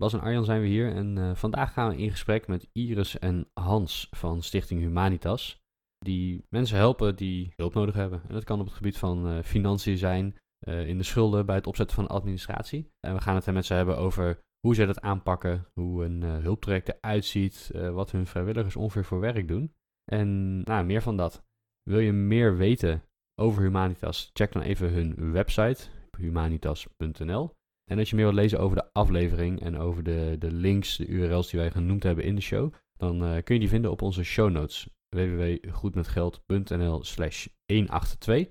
Bas en Arjan zijn we hier en eh, vandaag gaan we in gesprek met Iris en Hans van Stichting Humanitas. Die mensen helpen die hulp nodig hebben. En dat kan op het gebied van uh, financiën zijn, uh, in de schulden, bij het opzetten van administratie. En we gaan het met ze hebben over hoe zij dat aanpakken, hoe een hulptraject eruit ziet, wat hun vrijwilligers ongeveer voor werk doen. En nou, meer van dat. Wil je meer weten over Humanitas, check dan even hun website, humanitas.nl. En als je meer wilt lezen over de aflevering en over de, de links, de URL's die wij genoemd hebben in de show, dan uh, kun je die vinden op onze show notes www.goedmetgeld.nl slash 182.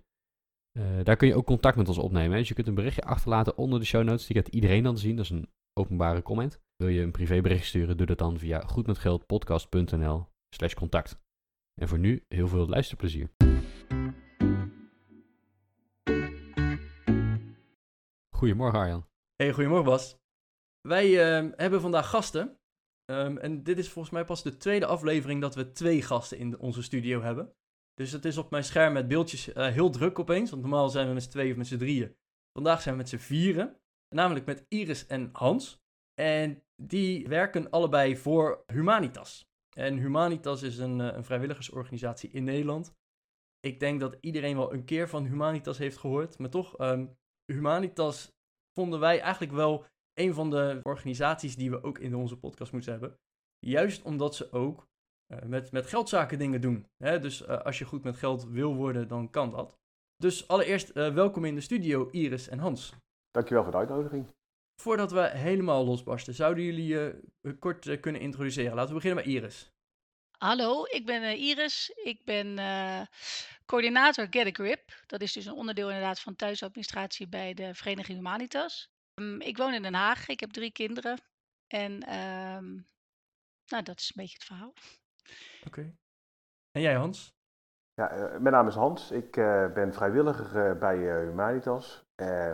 Uh, daar kun je ook contact met ons opnemen. Dus je kunt een berichtje achterlaten onder de show notes. Die gaat iedereen dan zien. Dat is een openbare comment. Wil je een privébericht sturen, doe dat dan via goedmetgeldpodcast.nl slash contact. En voor nu heel veel luisterplezier. Goedemorgen Arjan. Hey, goedemorgen Bas. Wij uh, hebben vandaag gasten. Um, en dit is volgens mij pas de tweede aflevering dat we twee gasten in onze studio hebben. Dus het is op mijn scherm met beeldjes uh, heel druk opeens. Want normaal zijn we met z'n tweeën of met z'n drieën. Vandaag zijn we met z'n vieren. Namelijk met Iris en Hans. En die werken allebei voor Humanitas. En Humanitas is een, uh, een vrijwilligersorganisatie in Nederland. Ik denk dat iedereen wel een keer van Humanitas heeft gehoord. Maar toch, um, Humanitas vonden wij eigenlijk wel een van de organisaties die we ook in onze podcast moeten hebben. Juist omdat ze ook uh, met, met geldzaken dingen doen. Hè? Dus uh, als je goed met geld wil worden, dan kan dat. Dus allereerst uh, welkom in de studio, Iris en Hans. Dankjewel voor de uitnodiging. Voordat we helemaal losbarsten, zouden jullie je kort kunnen introduceren? Laten we beginnen met Iris. Hallo, ik ben Iris. Ik ben coördinator Get a Grip. Dat is dus een onderdeel inderdaad van thuisadministratie bij de Vereniging Humanitas. Um, ik woon in Den Haag. Ik heb drie kinderen. En um, nou, dat is een beetje het verhaal. Oké. Okay. En jij Hans? Ja, uh, mijn naam is Hans. Ik uh, ben vrijwilliger uh, bij Humanitas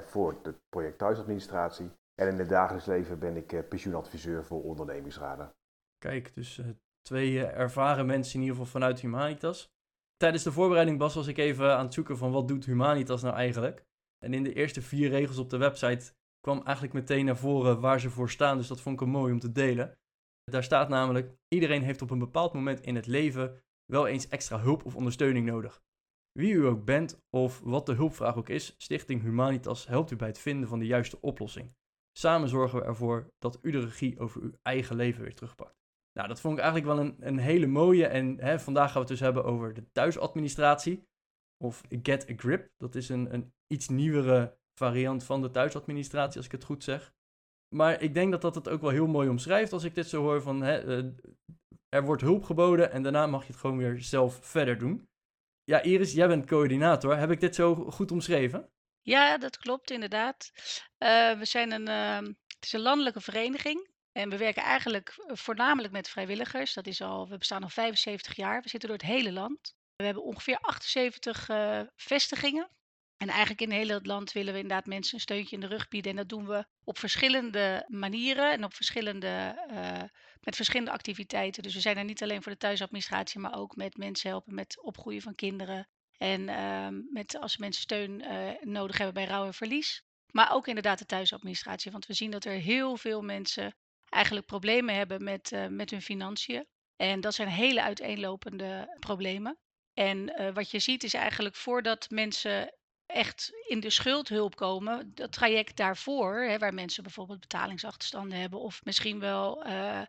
voor het project thuisadministratie. En in het dagelijks leven ben ik pensioenadviseur voor ondernemingsraden. Kijk, dus twee ervaren mensen in ieder geval vanuit Humanitas. Tijdens de voorbereiding, Bas, was ik even aan het zoeken van wat doet Humanitas nou eigenlijk. En in de eerste vier regels op de website kwam eigenlijk meteen naar voren waar ze voor staan. Dus dat vond ik mooi om te delen. Daar staat namelijk, iedereen heeft op een bepaald moment in het leven wel eens extra hulp of ondersteuning nodig. Wie u ook bent of wat de hulpvraag ook is, Stichting Humanitas helpt u bij het vinden van de juiste oplossing. Samen zorgen we ervoor dat u de regie over uw eigen leven weer terugpakt. Nou, dat vond ik eigenlijk wel een, een hele mooie. En hè, vandaag gaan we het dus hebben over de thuisadministratie. Of Get a Grip. Dat is een, een iets nieuwere variant van de thuisadministratie, als ik het goed zeg. Maar ik denk dat dat het ook wel heel mooi omschrijft als ik dit zo hoor van... Hè, uh, er wordt hulp geboden en daarna mag je het gewoon weer zelf verder doen. Ja, Iris, jij bent coördinator. Heb ik dit zo goed omschreven? Ja, dat klopt inderdaad. Uh, we zijn een, uh, het is een landelijke vereniging. En we werken eigenlijk eh, voornamelijk met vrijwilligers. Dat is al, we bestaan al 75 jaar. We zitten door het hele land. We hebben ongeveer 78 uh, vestigingen. En eigenlijk in heel het land willen we inderdaad mensen een steuntje in de rug bieden. En dat doen we op verschillende manieren en op verschillende, uh, met verschillende activiteiten. Dus we zijn er niet alleen voor de thuisadministratie, maar ook met mensen helpen met opgroeien van kinderen. En uh, met als mensen steun nodig hebben bij rouw en verlies. Maar ook inderdaad de thuisadministratie. Want we zien dat er heel veel mensen eigenlijk problemen hebben met, uh, met hun financiën. En dat zijn hele uiteenlopende problemen. En uh, wat je ziet is eigenlijk voordat mensen echt in de schuldhulp komen, dat traject daarvoor, hè, waar mensen bijvoorbeeld betalingsachterstanden hebben of misschien wel uh,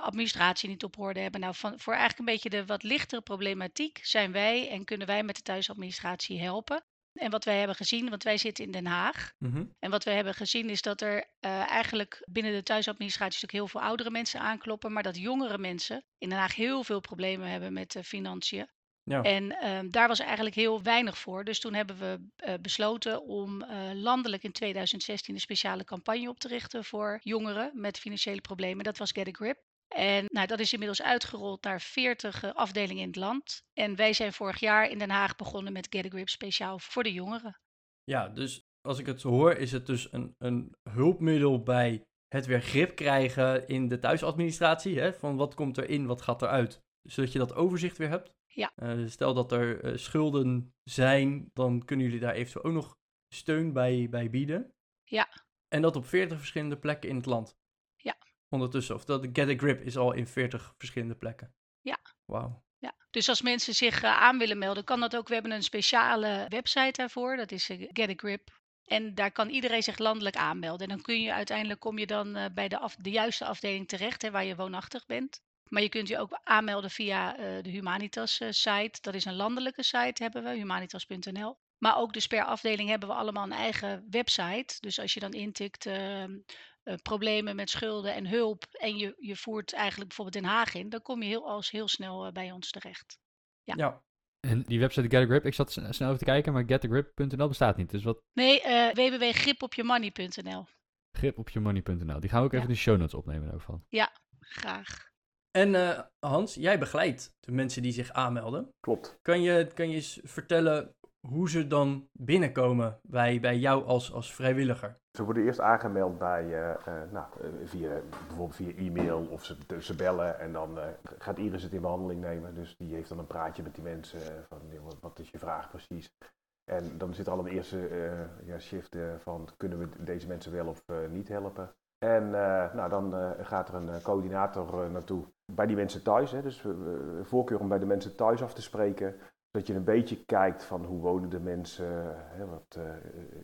administratie niet op orde hebben. Nou, voor eigenlijk een beetje de wat lichtere problematiek zijn wij en kunnen wij met de thuisadministratie helpen. En wat wij hebben gezien, want wij zitten in Den Haag. Mm-hmm. En wat wij hebben gezien is dat er uh, eigenlijk binnen de thuisadministratie ook heel veel oudere mensen aankloppen. Maar dat jongere mensen in Den Haag heel veel problemen hebben met uh, financiën. Ja. En uh, daar was eigenlijk heel weinig voor. Dus toen hebben we uh, besloten om uh, landelijk in 2016 een speciale campagne op te richten voor jongeren met financiële problemen. Dat was Get a Grip. En nou, dat is inmiddels uitgerold naar 40 uh, afdelingen in het land. En wij zijn vorig jaar in Den Haag begonnen met Get a Grip speciaal voor de jongeren. Ja, dus als ik het zo hoor, is het dus een, een hulpmiddel bij het weer grip krijgen in de thuisadministratie. Hè? Van wat komt erin, wat gaat eruit. Zodat je dat overzicht weer hebt. Ja. Uh, stel dat er uh, schulden zijn, dan kunnen jullie daar eventueel ook nog steun bij, bij bieden. Ja. En dat op 40 verschillende plekken in het land. Ondertussen. Of dat Get a Grip is al in 40 verschillende plekken. Ja. Wauw. Ja, dus als mensen zich uh, aan willen melden, kan dat ook. We hebben een speciale website daarvoor. Dat is uh, Get a Grip. En daar kan iedereen zich landelijk aanmelden. En dan kun je uiteindelijk kom je dan uh, bij de, af, de juiste afdeling terecht, hè, waar je woonachtig bent. Maar je kunt je ook aanmelden via de Humanitas-site. Dat is een landelijke site, hebben we, humanitas.nl. Maar ook dus per afdeling hebben we allemaal een eigen website. Dus als je dan intikt uh, problemen met schulden en hulp en je, je voert eigenlijk bijvoorbeeld Den Haag in, dan kom je heel, als heel snel uh, bij ons terecht. Ja. ja. En die website Get a Grip, ik zat snel even te kijken, maar getagrip.nl bestaat niet. Dus wat... Nee, uh, www.gripopjemoney.nl Gripopjemoney.nl. Die gaan we ook even in de show notes opnemen daarvan. Ja, graag. En uh, Hans, jij begeleidt de mensen die zich aanmelden. Klopt. Kan je, kan je eens vertellen hoe ze dan binnenkomen bij, bij jou als, als vrijwilliger? Ze worden eerst aangemeld bij, uh, uh, nou, via, bijvoorbeeld via e-mail of ze, ze bellen en dan gaat Iris het in behandeling nemen. Dus die heeft dan een praatje met die mensen van wat is je vraag precies. En dan zit al een eerste ja, shift van kunnen we deze mensen wel of niet helpen. En nou, dan gaat er een coördinator naartoe bij die mensen thuis. Hè, dus voorkeur om bij de mensen thuis af te spreken dat je een beetje kijkt van hoe wonen de mensen, hè, wat, uh,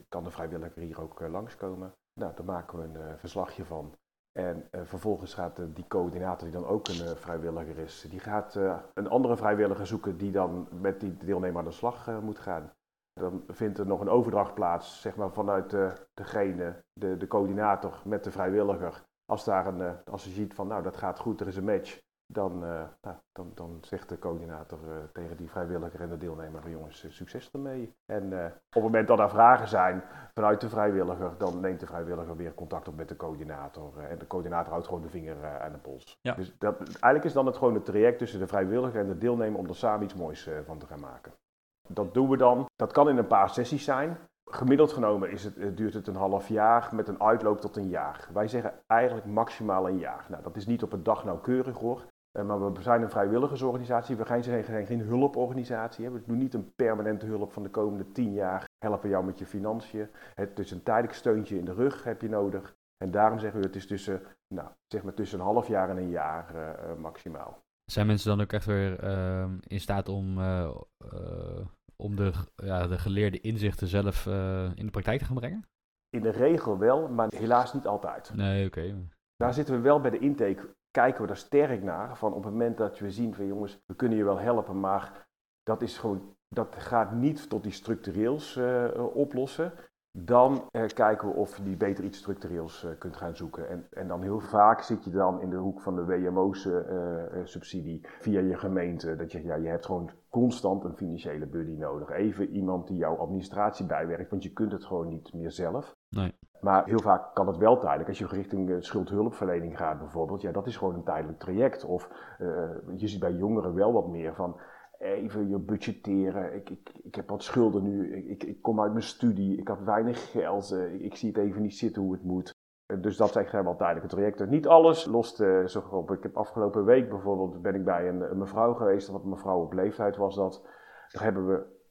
kan de vrijwilliger hier ook uh, langskomen. Nou, daar maken we een uh, verslagje van. En vervolgens gaat die coördinator, die dan ook een vrijwilliger is, die gaat een andere vrijwilliger zoeken die dan met die deelnemer aan de slag moet gaan. Dan vindt er nog een overdracht plaats, zeg maar, vanuit degene, de, de coördinator met de vrijwilliger. Als, daar een, als je ziet van, nou, dat gaat goed, er is een match, dan, uh, nou, dan, dan zegt de coördinator uh, tegen die vrijwilliger en de deelnemer: jongens, succes ermee. En uh, op het moment dat er vragen zijn vanuit de vrijwilliger, dan neemt de vrijwilliger weer contact op met de coördinator. en de coördinator houdt gewoon de vinger aan de pols. Ja. Dus dat, eigenlijk is dan het gewoon het traject tussen de vrijwilliger en de deelnemer om er samen iets moois van te gaan maken. Dat doen we dan. Dat kan in een paar sessies zijn. Gemiddeld genomen is het, duurt het een half jaar met een uitloop tot een jaar. Wij zeggen eigenlijk maximaal een jaar. Nou, dat is niet op een dag nauwkeurig hoor. Uh, maar we zijn een vrijwilligersorganisatie, we zijn geen, geen, geen hulporganisatie. Hè. We doen niet een permanente hulp van de komende tien jaar, helpen jou met je financiën. Het is een tijdelijk steuntje in de rug heb je nodig. En daarom zeggen we het is tussen, nou, zeg maar tussen een half jaar en een jaar uh, uh, maximaal. Zijn mensen dan ook echt weer in staat om, om de, ja, de geleerde inzichten zelf in de praktijk te gaan brengen? In de regel wel, maar helaas niet altijd. Nee, oké. Okay. Daar zitten we wel bij de intake kijken we daar sterk naar. Van op het moment dat we zien van jongens, we kunnen je wel helpen, maar dat is gewoon, dat gaat niet tot die structureels uh, oplossen. Dan uh, kijken we of je die beter iets structureels uh, kunt gaan zoeken. En, en dan heel vaak zit je dan in de hoek van de WMO's-subsidie via je gemeente. Dat je, ja, je hebt gewoon constant een financiële buddy nodig. Even iemand die jouw administratie bijwerkt, want je kunt het gewoon niet meer zelf. Nee. Maar heel vaak kan het wel tijdelijk. Als je richting schuldhulpverlening gaat bijvoorbeeld, ja, dat is gewoon een tijdelijk traject. Of uh, je ziet bij jongeren wel wat meer van even je budgetteren. Ik, ik, ik heb wat schulden nu, ik, ik kom uit mijn studie, ik had weinig geld, uh, ik zie het even niet zitten hoe het moet. Dus dat zijn echt wel tijdelijke trajecten. Niet alles lost uh, zich op. Ik heb afgelopen week bijvoorbeeld ben ik bij een, een mevrouw geweest, wat een mevrouw op leeftijd was dat. Daar hebben we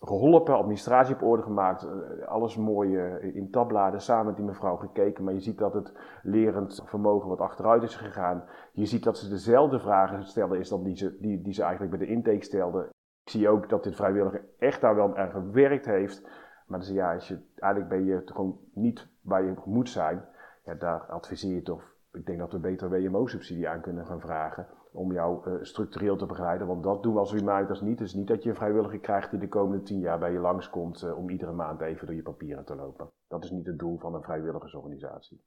geholpen, administratie op orde gemaakt, alles mooi in tabbladen, samen met die mevrouw gekeken. Maar je ziet dat het lerend vermogen wat achteruit is gegaan. Je ziet dat ze dezelfde vragen stellen is dan die ze, die, die ze eigenlijk bij de intake stelde. Ik zie ook dat dit vrijwilliger echt daar wel aan gewerkt heeft. Maar dus ja, als je, eigenlijk ben je gewoon niet waar je moet zijn. Ja, daar adviseer je toch, ik denk dat we beter WMO-subsidie aan kunnen gaan vragen om jou uh, structureel te begeleiden. Want dat doen we als Reminders niet. Het is niet dat je een vrijwilliger krijgt die de komende tien jaar bij je langskomt uh, om iedere maand even door je papieren te lopen. Dat is niet het doel van een vrijwilligersorganisatie.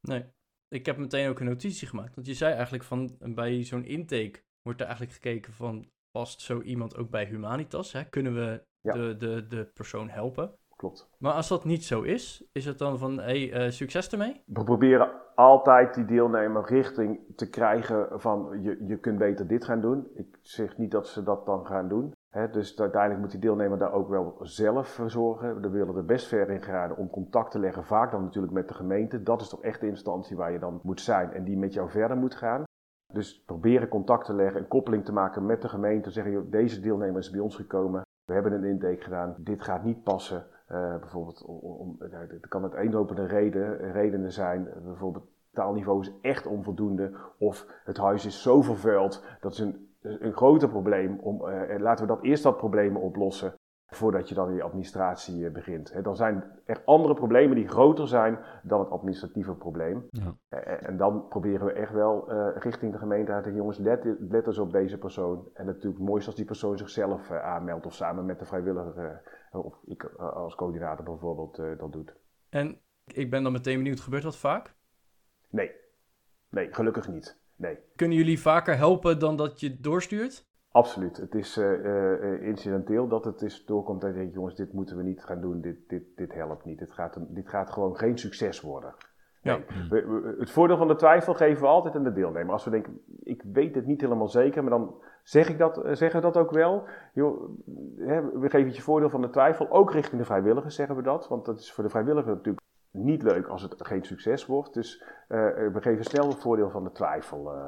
Nee, ik heb meteen ook een notitie gemaakt. Want je zei eigenlijk van bij zo'n intake wordt er eigenlijk gekeken van past zo iemand ook bij Humanitas? Hè? Kunnen we ja. de, de, de persoon helpen? Klopt. Maar als dat niet zo is, is het dan van, hey, succes ermee? We proberen altijd die deelnemer richting te krijgen van, je, je kunt beter dit gaan doen. Ik zeg niet dat ze dat dan gaan doen. Hè, dus uiteindelijk moet die deelnemer daar ook wel zelf voor zorgen. We willen er best ver in gaan om contact te leggen, vaak dan natuurlijk met de gemeente. Dat is toch echt de instantie waar je dan moet zijn en die met jou verder moet gaan. Dus proberen contact te leggen, een koppeling te maken met de gemeente. Zeggen, joh, deze deelnemer is bij ons gekomen. We hebben een intake gedaan. Dit gaat niet passen. Uh, bijvoorbeeld, om, het kan het eenlopende reden, redenen zijn. Bijvoorbeeld, taalniveau is echt onvoldoende. Of het huis is zo vervuild. Dat is een, een groter probleem. Om, uh, laten we dat eerst dat probleem oplossen voordat je dan in je administratie eh, begint. Dan zijn er andere problemen die groter zijn dan het administratieve probleem. Ja. Eh, en dan proberen we echt wel richting de gemeente uit te jongens, let, let eens op deze persoon. En natuurlijk het mooiste als die persoon zichzelf aanmeldt of samen met de vrijwilliger, of ik als coördinator bijvoorbeeld, dat doet. En ik ben dan meteen benieuwd, gebeurt dat vaak? Nee, nee, gelukkig niet. Nee. Kunnen jullie vaker helpen dan dat je doorstuurt? Absoluut. Het is uh, incidenteel dat het is doorkomt en je denkt, jongens, dit moeten we niet gaan doen, dit, dit, dit helpt niet. Dit gaat, dit gaat gewoon geen succes worden. Ja. we, het voordeel van de twijfel geven we altijd aan de deelnemer. Als we denken, ik weet het niet helemaal zeker, maar dan zeg ik dat, zeggen we dat ook wel. Yo, hè, we geven het je voordeel van de twijfel, ook richting de vrijwilligers zeggen we dat. Want dat is voor de vrijwilliger natuurlijk niet leuk als het geen succes wordt. Dus uh, we geven snel het voordeel van de twijfel. Uh,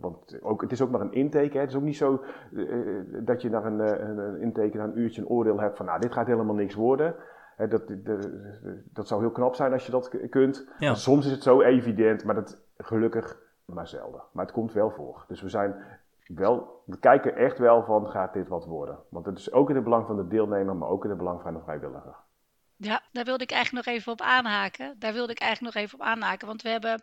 want ook, het is ook maar een intake. Hè. Het is ook niet zo uh, dat je naar een, een, intake, na een uurtje een oordeel hebt van nou, dit gaat helemaal niks worden. Hè, dat, de, dat zou heel knap zijn als je dat kunt. Ja. Soms is het zo evident, maar dat gelukkig maar zelden. Maar het komt wel voor. Dus we zijn wel, we kijken echt wel van gaat dit wat worden. Want het is ook in het belang van de deelnemer, maar ook in het belang van de vrijwilliger. Ja, daar wilde ik eigenlijk nog even op aanhaken. Daar wilde ik eigenlijk nog even op aanhaken. Want we hebben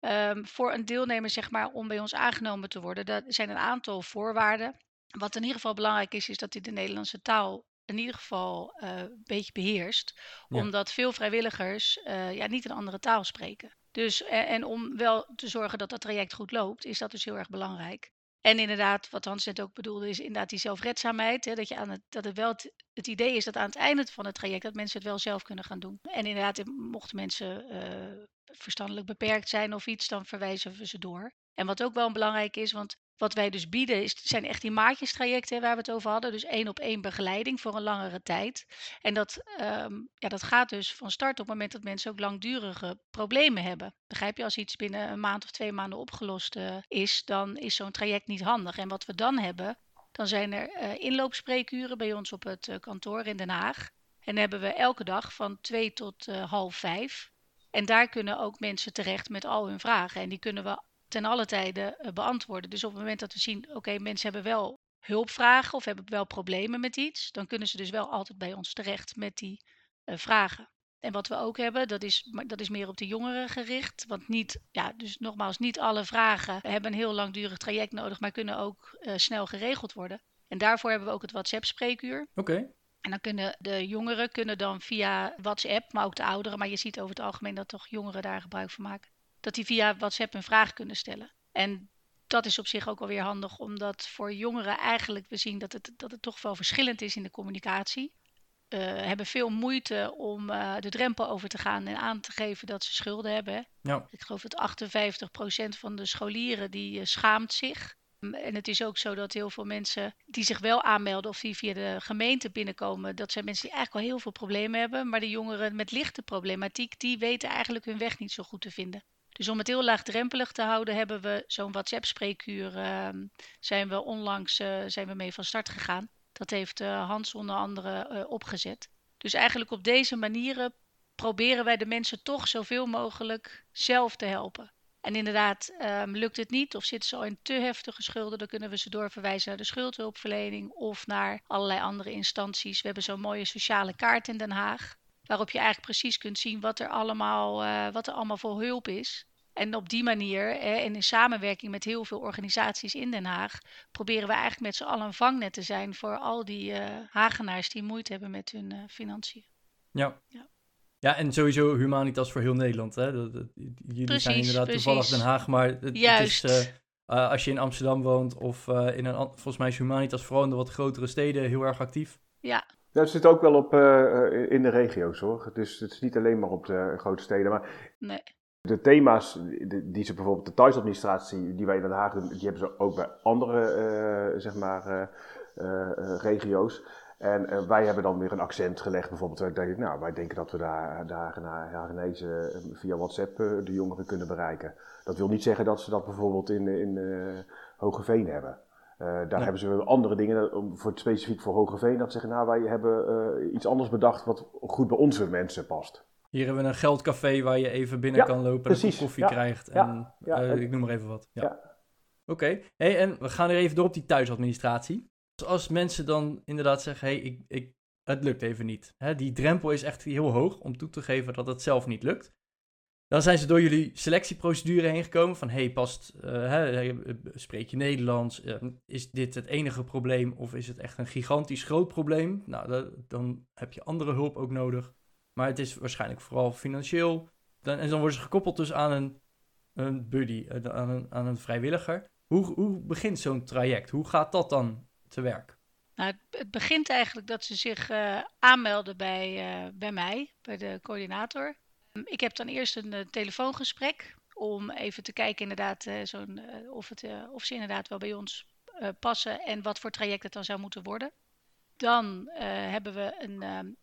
um, voor een deelnemer, zeg maar, om bij ons aangenomen te worden, er zijn een aantal voorwaarden. Wat in ieder geval belangrijk is, is dat hij de Nederlandse taal in ieder geval uh, een beetje beheerst. Ja. Omdat veel vrijwilligers uh, ja, niet een andere taal spreken. Dus, en, en, om wel te zorgen dat dat traject goed loopt, is dat dus heel erg belangrijk. En inderdaad, wat Hans net ook bedoelde, is inderdaad die zelfredzaamheid. Hè, dat, je aan het, dat het wel het, idee is dat aan het einde van het traject dat mensen het wel zelf kunnen gaan doen. En inderdaad, mochten mensen uh, verstandelijk beperkt zijn of iets, dan verwijzen we ze door. En wat ook wel belangrijk is, want wat wij dus bieden is, zijn echt die maatjestrajecten waar we het over hadden. Dus één op één begeleiding voor een langere tijd. En dat, um, ja, dat gaat dus van start op het moment dat mensen ook langdurige problemen hebben. Begrijp je, als iets binnen een maand of twee maanden opgelost uh, is, dan is zo'n traject niet handig. En wat we dan hebben, dan zijn er uh, inloopspreekuren bij ons op het uh, kantoor in Den Haag. En hebben we elke dag van twee tot half vijf. En daar kunnen ook mensen terecht met al hun vragen. En die kunnen we ten alle tijde uh, beantwoorden. Dus op het moment dat we zien, oké, mensen hebben wel hulpvragen of hebben wel problemen met iets, dan kunnen ze dus wel altijd bij ons terecht met die uh, vragen. En wat we ook hebben, dat is, dat is meer op de jongeren gericht. Want niet, ja, dus nogmaals, niet alle vragen hebben een heel langdurig traject nodig, maar kunnen ook uh, snel geregeld worden. En daarvoor hebben we ook het WhatsApp-spreekuur. Oké. En dan kunnen de jongeren kunnen dan via WhatsApp, maar ook de ouderen, maar je ziet over het algemeen dat toch jongeren daar gebruik van maken dat die via WhatsApp een vraag kunnen stellen. En dat is op zich ook alweer handig, omdat voor jongeren eigenlijk we zien dat het, dat het toch wel verschillend is in de communicatie. Uh, hebben veel moeite om uh, de drempel over te gaan en aan te geven dat ze schulden hebben. Ja. Ik geloof dat 58% van de scholieren die uh, schaamt zich. En het is ook zo dat heel veel mensen die zich wel aanmelden of die via de gemeente binnenkomen, dat zijn mensen die eigenlijk al heel veel problemen hebben. Maar de jongeren met lichte problematiek, die weten eigenlijk hun weg niet zo goed te vinden. Dus om het heel laagdrempelig te houden, hebben we zo'n WhatsApp-spreekuur. Uh, zijn we onlangs uh, zijn we mee van start gegaan. Dat heeft uh, Hans onder andere eh, opgezet. Dus eigenlijk op deze manieren proberen wij de mensen toch zoveel mogelijk zelf te helpen. En inderdaad, um, lukt het niet of zitten ze al in te heftige schulden, dan kunnen we ze doorverwijzen naar de schuldhulpverlening of naar allerlei andere instanties. We hebben zo'n mooie sociale kaart in Den Haag waarop je eigenlijk precies kunt zien wat er allemaal, uh, wat er allemaal voor hulp is. En op die manier, en in samenwerking met heel veel organisaties in Den Haag, proberen we eigenlijk met z'n allen een vangnet te zijn voor al die uh, Hagenaars die moeite hebben met hun uh, financiën. Ja. ja. Ja, en sowieso Humanitas voor heel Nederland. Hè? Dat, dat, jullie precies, zijn inderdaad precies. toevallig Den Haag, maar het, Juist. het is, uh, als je in Amsterdam woont of in een, volgens mij is Humanitas vooral in de wat grotere steden heel erg actief. Ja, Dat zit ook wel op, uh, in de regio's hoor. Dus het is niet alleen maar op de grote steden. Maar nee. de thema's die ze bijvoorbeeld de thuisadministratie, die wij in Den Haag doen, die hebben ze ook bij andere uh, zeg maar, uh, regio's. En wij hebben dan weer een accent gelegd. Bijvoorbeeld, wij denken, nou, wij denken dat we daar, daar naar Hagenezen via WhatsApp de jongeren kunnen bereiken. Dat wil niet zeggen dat ze dat bijvoorbeeld in, in Hogeveen hebben. Uh, daar hebben ze andere dingen, voor, specifiek voor Hogeveen, dat zeggen, nou wij hebben uh, iets anders bedacht wat goed bij onze mensen past. Hier hebben we een geldcafé waar je even binnen kan lopen precies. en koffie krijgt en uh, ik noem maar even wat. Ja. Oké, hey, en we gaan er even door op die thuisadministratie. Dus als mensen dan inderdaad zeggen, hey, ik, ik, het lukt even niet. Hè, die drempel is echt heel hoog om toe te geven dat het zelf niet lukt. Dan zijn ze door jullie selectieprocedure heen gekomen van, hey, past, uh, hè, spreek je Nederlands? Uh, is dit het enige probleem of is het echt een gigantisch groot probleem? Nou, dan heb je andere hulp ook nodig. Maar het is waarschijnlijk vooral financieel. Dan, en dan worden ze gekoppeld dus aan een, een buddy, aan een, aan een vrijwilliger. Hoe, hoe begint zo'n traject? Hoe gaat dat dan te werk? Nou, het, het begint eigenlijk dat ze zich aanmelden bij, bij mij, bij de coördinator. Ik heb dan eerst een uh, telefoongesprek om even te kijken inderdaad zo'n, uh, of, het, of ze inderdaad wel bij ons passen en wat voor traject het dan zou moeten worden. Dan hebben we een,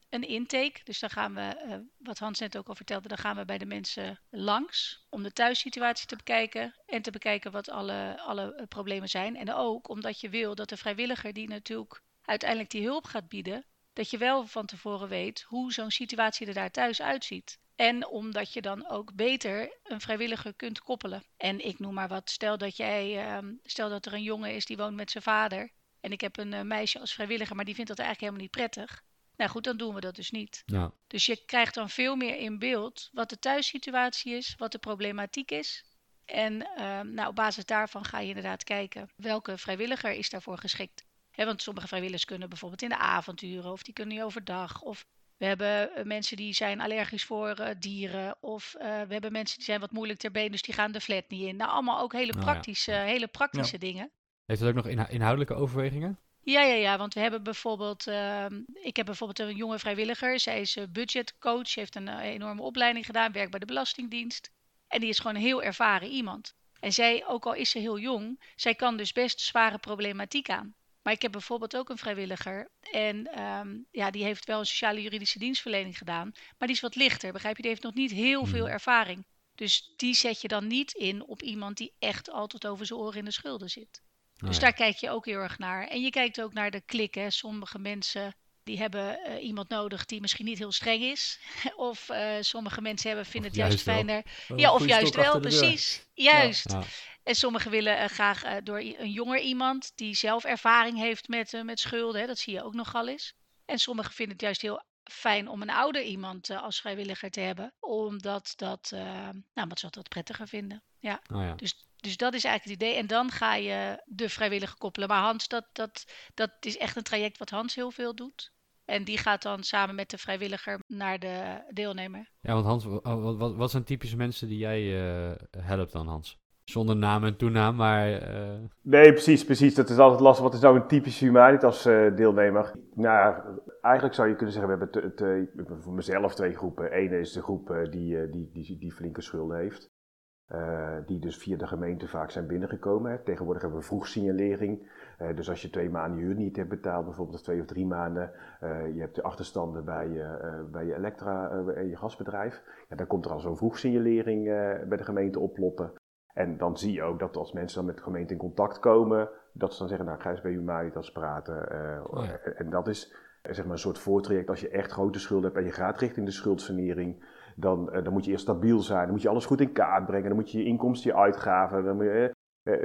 een intake. Dus dan gaan we, wat Hans net ook al vertelde, dan gaan we bij de mensen langs om de thuissituatie te bekijken en te bekijken wat alle, alle problemen zijn. En ook omdat je wil dat de vrijwilliger die natuurlijk uiteindelijk die hulp gaat bieden, dat je wel van tevoren weet hoe zo'n situatie er daar thuis uitziet. En omdat je dan ook beter een vrijwilliger kunt koppelen. En ik noem maar wat, stel dat jij, ehm, stel dat er een jongen is die woont met zijn vader. En ik heb een eh, meisje als vrijwilliger, maar die vindt dat eigenlijk helemaal niet prettig. Nou goed, dan doen we dat dus niet. Ja. Dus je krijgt dan veel meer in beeld wat de thuissituatie is, wat de problematiek is. En ehm, nou, op basis daarvan ga je inderdaad kijken welke vrijwilliger is daarvoor geschikt. He, want sommige vrijwilligers kunnen bijvoorbeeld in de avonturen of die kunnen overdag. Of we hebben eh, mensen die zijn allergisch voor uh, dieren. Of uh, we hebben mensen die zijn wat moeilijk ter been, dus die gaan de flat niet in. Nou, allemaal ook hele praktische, oh, ja. hele praktische ja. dingen. Heeft het ook nog inho inhoudelijke overwegingen? Ja, ja, ja, want we hebben bijvoorbeeld, uh, ik heb bijvoorbeeld een jonge vrijwilliger. Zij is budgetcoach, heeft een enorme opleiding gedaan, werkt bij de Belastingdienst. En die is gewoon een heel ervaren iemand. En zij, ook al is ze heel jong, zij kan dus best zware problematiek aan. Maar ik heb bijvoorbeeld ook een vrijwilliger. En um, ja, die heeft wel een sociale juridische dienstverlening gedaan. Maar die is wat lichter, begrijp je? Die heeft nog niet heel veel ervaring. Dus die zet je dan niet in op iemand die echt altijd over zijn oren in de schulden zit. Dus Oh daar kijk je ook heel erg naar. En je kijkt ook naar de klik. Hè. Sommige mensen die hebben uh, iemand nodig die misschien niet heel streng is. of uh, sommige mensen hebben, vinden Of het juist, juist wel. fijner. Ja, of juist wel, precies. Juist. Ja. En sommigen willen uh, graag door een jonger iemand die zelf ervaring heeft met, met schulden. Hè, dat zie je ook nogal eens. En sommigen vinden het juist heel fijn om een ouder iemand als vrijwilliger te hebben. Omdat, dat, nou, omdat ze dat prettiger vinden. Ja. Oh ja. Dus, dus dat is eigenlijk het idee. En dan ga je de vrijwilliger koppelen. Maar Hans, dat, dat, dat is echt een traject wat Hans heel veel doet. En die gaat dan samen met de vrijwilliger naar de deelnemer. Ja, want Hans, wat, wat, wat zijn typische mensen die jij helpt dan, Hans? Zonder naam en toenaam, maar... Uh... Nee, precies, precies. Dat is altijd lastig. Wat is nou een typische Humanitas uh, deelnemer? Nou, eigenlijk zou je kunnen zeggen, we hebben te, te, voor mezelf twee groepen. Eén is de groep uh, die, die, die, die flinke schulden heeft. die dus via de gemeente vaak zijn binnengekomen. Hè. Tegenwoordig hebben we vroegsignalering. Dus als je twee maanden huur niet hebt betaald, bijvoorbeeld of twee of drie maanden. je hebt de achterstanden bij, bij je elektra en je gasbedrijf. Ja, dan komt er al zo'n vroegsignalering bij de gemeente oploppen. En dan zie je ook dat als mensen dan met de gemeente in contact komen, dat ze dan zeggen, nou ga eens bij Humanitas praten. Oh ja. En dat is eh, zeg maar een soort voortraject. Als je echt grote schulden hebt en je gaat richting de schuldsanering, dan, dan moet je eerst stabiel zijn. Dan moet je alles goed in kaart brengen. Dan moet je je inkomsten, je uitgaven. Dan moet je,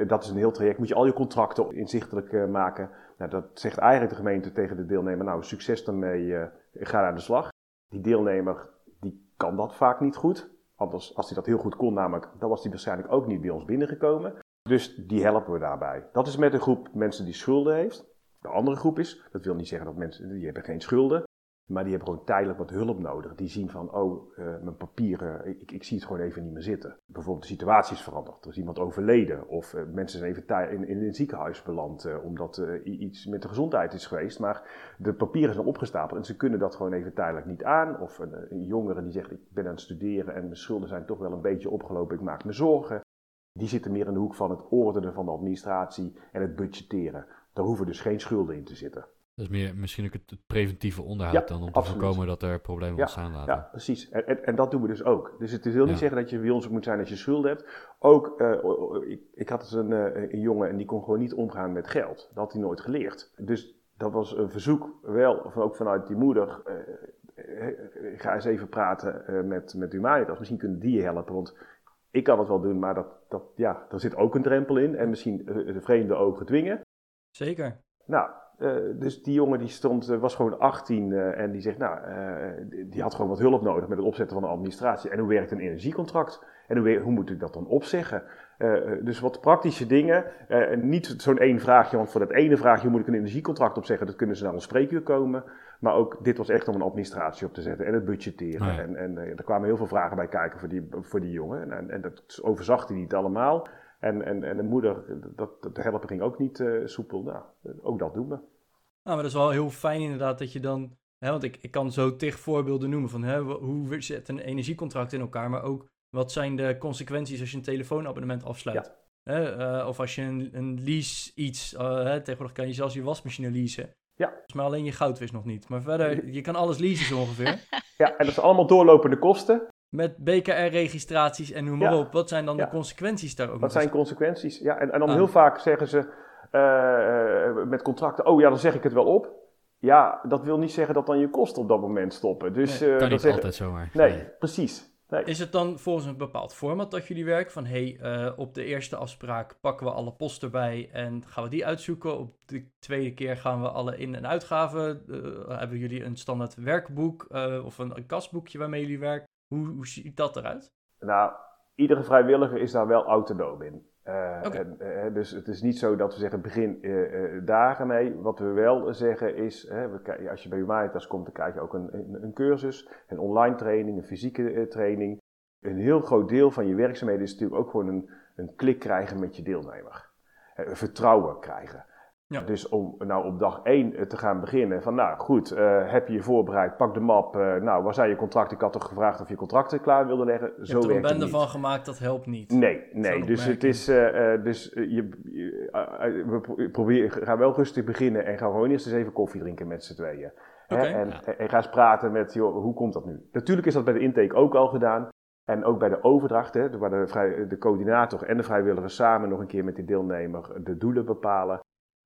dat is een heel traject. Moet je al je contracten inzichtelijk maken. Nou, dat zegt eigenlijk de gemeente tegen de deelnemer, nou succes daarmee, ga aan de slag. Die deelnemer die kan dat vaak niet goed. Anders, als hij dat heel goed kon, namelijk, dan was hij waarschijnlijk ook niet bij ons binnengekomen. Dus die helpen we daarbij. Dat is met een groep mensen die schulden heeft. De andere groep is, dat wil niet zeggen dat mensen, die hebben geen schulden. Maar die hebben gewoon tijdelijk wat hulp nodig. Die zien van, oh, uh, mijn papieren, ik, ik, zie het gewoon even niet meer zitten. Bijvoorbeeld de situatie is veranderd. Er is iemand overleden. Of uh, mensen zijn even in, in, een ziekenhuis beland. Uh, omdat iets met de gezondheid is geweest. Maar de papieren zijn opgestapeld en ze kunnen dat gewoon even tijdelijk niet aan. Of een, een jongere die zegt, ik ben aan het studeren en mijn schulden zijn toch wel een beetje opgelopen. Ik maak me zorgen. Die zitten meer in de hoek van het ordenen van de administratie en het budgetteren. Daar hoeven dus geen schulden in te zitten. Dat is meer misschien ook het, preventieve onderhoud dan om te voorkomen dat er problemen ontstaan laten. Ja, precies. En, en, en, dat doen we dus ook. Dus het wil niet zeggen dat je bij ons moet zijn als je schulden hebt. Ook, uh, ik, ik, had dus een, uh, een jongen en die kon gewoon niet omgaan met geld. Dat had hij nooit geleerd. Dus dat was een verzoek, wel, ook vanuit die moeder. Uh, ga eens even praten met, met Humanitas. Misschien kunnen die je helpen. Want ik kan het wel doen, maar dat, dat, ja, er zit ook een drempel in. En misschien de vreemde ogen dwingen. Zeker. Nou, uh, dus die jongen die stond, uh, was gewoon 18 uh, en die zegt, nou, die had gewoon wat hulp nodig met het opzetten van de administratie. En hoe werkt een energiecontract? En hoe, hoe moet ik dat dan opzeggen? dus wat praktische dingen. niet zo'n één vraagje, want voor dat ene vraagje moet ik een energiecontract opzeggen. Dat kunnen ze naar een spreekuur komen. Maar ook dit was echt om een administratie op te zetten en het budgetteren. Ja. En, en er kwamen heel veel vragen bij kijken voor die, voor die jongen. En, en, en dat overzag hij niet allemaal. En, en, en de moeder, dat, de helpen ging ook niet uh, soepel. Nou, ook dat doen we. Nou, maar dat is wel heel fijn inderdaad dat je dan... Hè, want ik, ik kan zo tig voorbeelden noemen van hè, hoe zit een energiecontract in elkaar. Maar ook wat zijn de consequenties als je een telefoonabonnement afsluit. Ja. Hè, uh, of als je een, een lease iets... Uh, hè, tegenwoordig kan je zelfs je wasmachine leasen. Ja. Maar alleen je goudvis nog niet. Maar verder, je kan alles leasen zo ongeveer. ja, en dat is allemaal doorlopende kosten met BKR-registraties en noem maar op. Wat zijn dan de consequenties daar ook? Wat zijn consequenties? Ja, en, en dan ah. heel vaak zeggen ze uh, met contracten: oh ja, dan zeg ik het wel op. Ja, dat wil niet zeggen dat dan je kosten op dat moment stoppen. Dus, nee, uh, kan niet zeggen, altijd zomaar. Nee, nee. precies. Nee. Is het dan volgens een bepaald format dat jullie werken? Van hey, uh, op de eerste afspraak pakken we alle posten erbij en gaan we die uitzoeken. Op de tweede keer gaan we alle in- en uitgaven. Uh, hebben jullie een standaard werkboek uh, of een, een kasboekje waarmee jullie werken? Hoe, hoe ziet dat eruit? Nou, iedere vrijwilliger is daar wel autonoom in. Uh, okay. en, uh, dus het is niet zo dat we zeggen begin uh, dagen mee. Wat we wel zeggen is, we, als je bij Humanitas komt, dan krijg je ook een, een, een cursus, een online training, een fysieke training. Een heel groot deel van je werkzaamheden is natuurlijk ook gewoon een, een klik krijgen met je deelnemer. vertrouwen krijgen. Ja. Dus om nou op dag 1 eh, te gaan beginnen van nou goed, uh, heb je je voorbereid, pak de map, uh, nou waar zijn je contracten? Ik had toch gevraagd of je contracten klaar wilde leggen. Je Zo hebt er een bende van gemaakt, dat helpt niet. Nee, nee. Dus het is, uh, dus je, we proberen, gaan wel rustig beginnen en gaan gewoon eerst eens even koffie drinken met z'n tweeën. Okay. En, ja. en, ga eens praten met, joh, hoe komt dat nu? Natuurlijk is dat bij de intake ook al gedaan. En ook bij de overdracht, hè, waar de, vrij, de coördinator en de vrijwilligers samen nog een keer met de deelnemer de doelen bepalen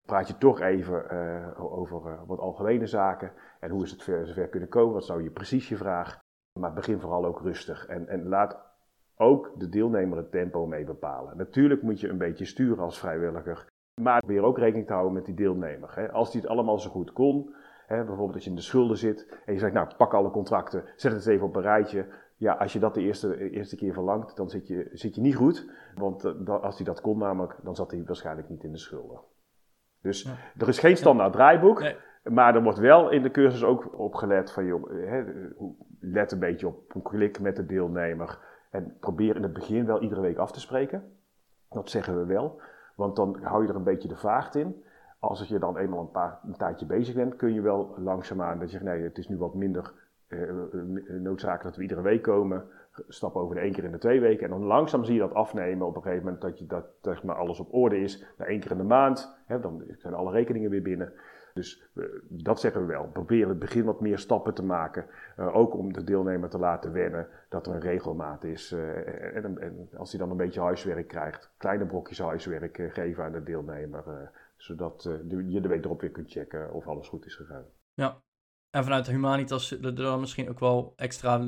praat je toch even uh, over uh, wat algemene zaken. En hoe is het ver, zover kunnen komen? Wat zou je precies je vraag? Maar begin vooral ook rustig. En, en laat ook de deelnemer het tempo mee bepalen. Natuurlijk moet je een beetje sturen als vrijwilliger. Maar probeer ook rekening te houden met die deelnemer. Hè. Als die het allemaal zo goed kon, hè, bijvoorbeeld als je in de schulden zit en je zegt, nou pak alle contracten, zet het even op een rijtje. Ja, als je dat de eerste, eerste keer verlangt, dan zit je, zit je niet goed. Want uh, als hij dat kon namelijk, dan zat hij waarschijnlijk niet in de schulden. Dus er is geen standaard draaiboek. Maar er wordt wel in de cursus ook op gelet van, joh, hè, let een beetje op een klik met de deelnemer. En probeer in het begin wel iedere week af te spreken. Dat zeggen we wel. Want dan hou je er een beetje de vaart in. Als je dan eenmaal een, paar, een tijdje bezig bent, kun je wel langzaamaan dat je zegt, nee, het is nu wat minder uh, noodzakelijk dat we iedere week komen. Stap over de één keer in de twee weken. En dan langzaam zie je dat afnemen op een gegeven moment dat, je, dat zeg maar, alles op orde is. Na één keer in de maand, hè, dan zijn alle rekeningen weer binnen. Dus uh, dat zeggen we wel. Probeer in het begin wat meer stappen te maken. Uh, ook om de deelnemer te laten wennen dat er een regelmaat is. En, en, als hij dan een beetje huiswerk krijgt, kleine brokjes huiswerk geven aan de deelnemer. zodat je de week erop weer kunt checken of alles goed is gegaan. Ja, en vanuit Humanitas er dan misschien ook wel extra.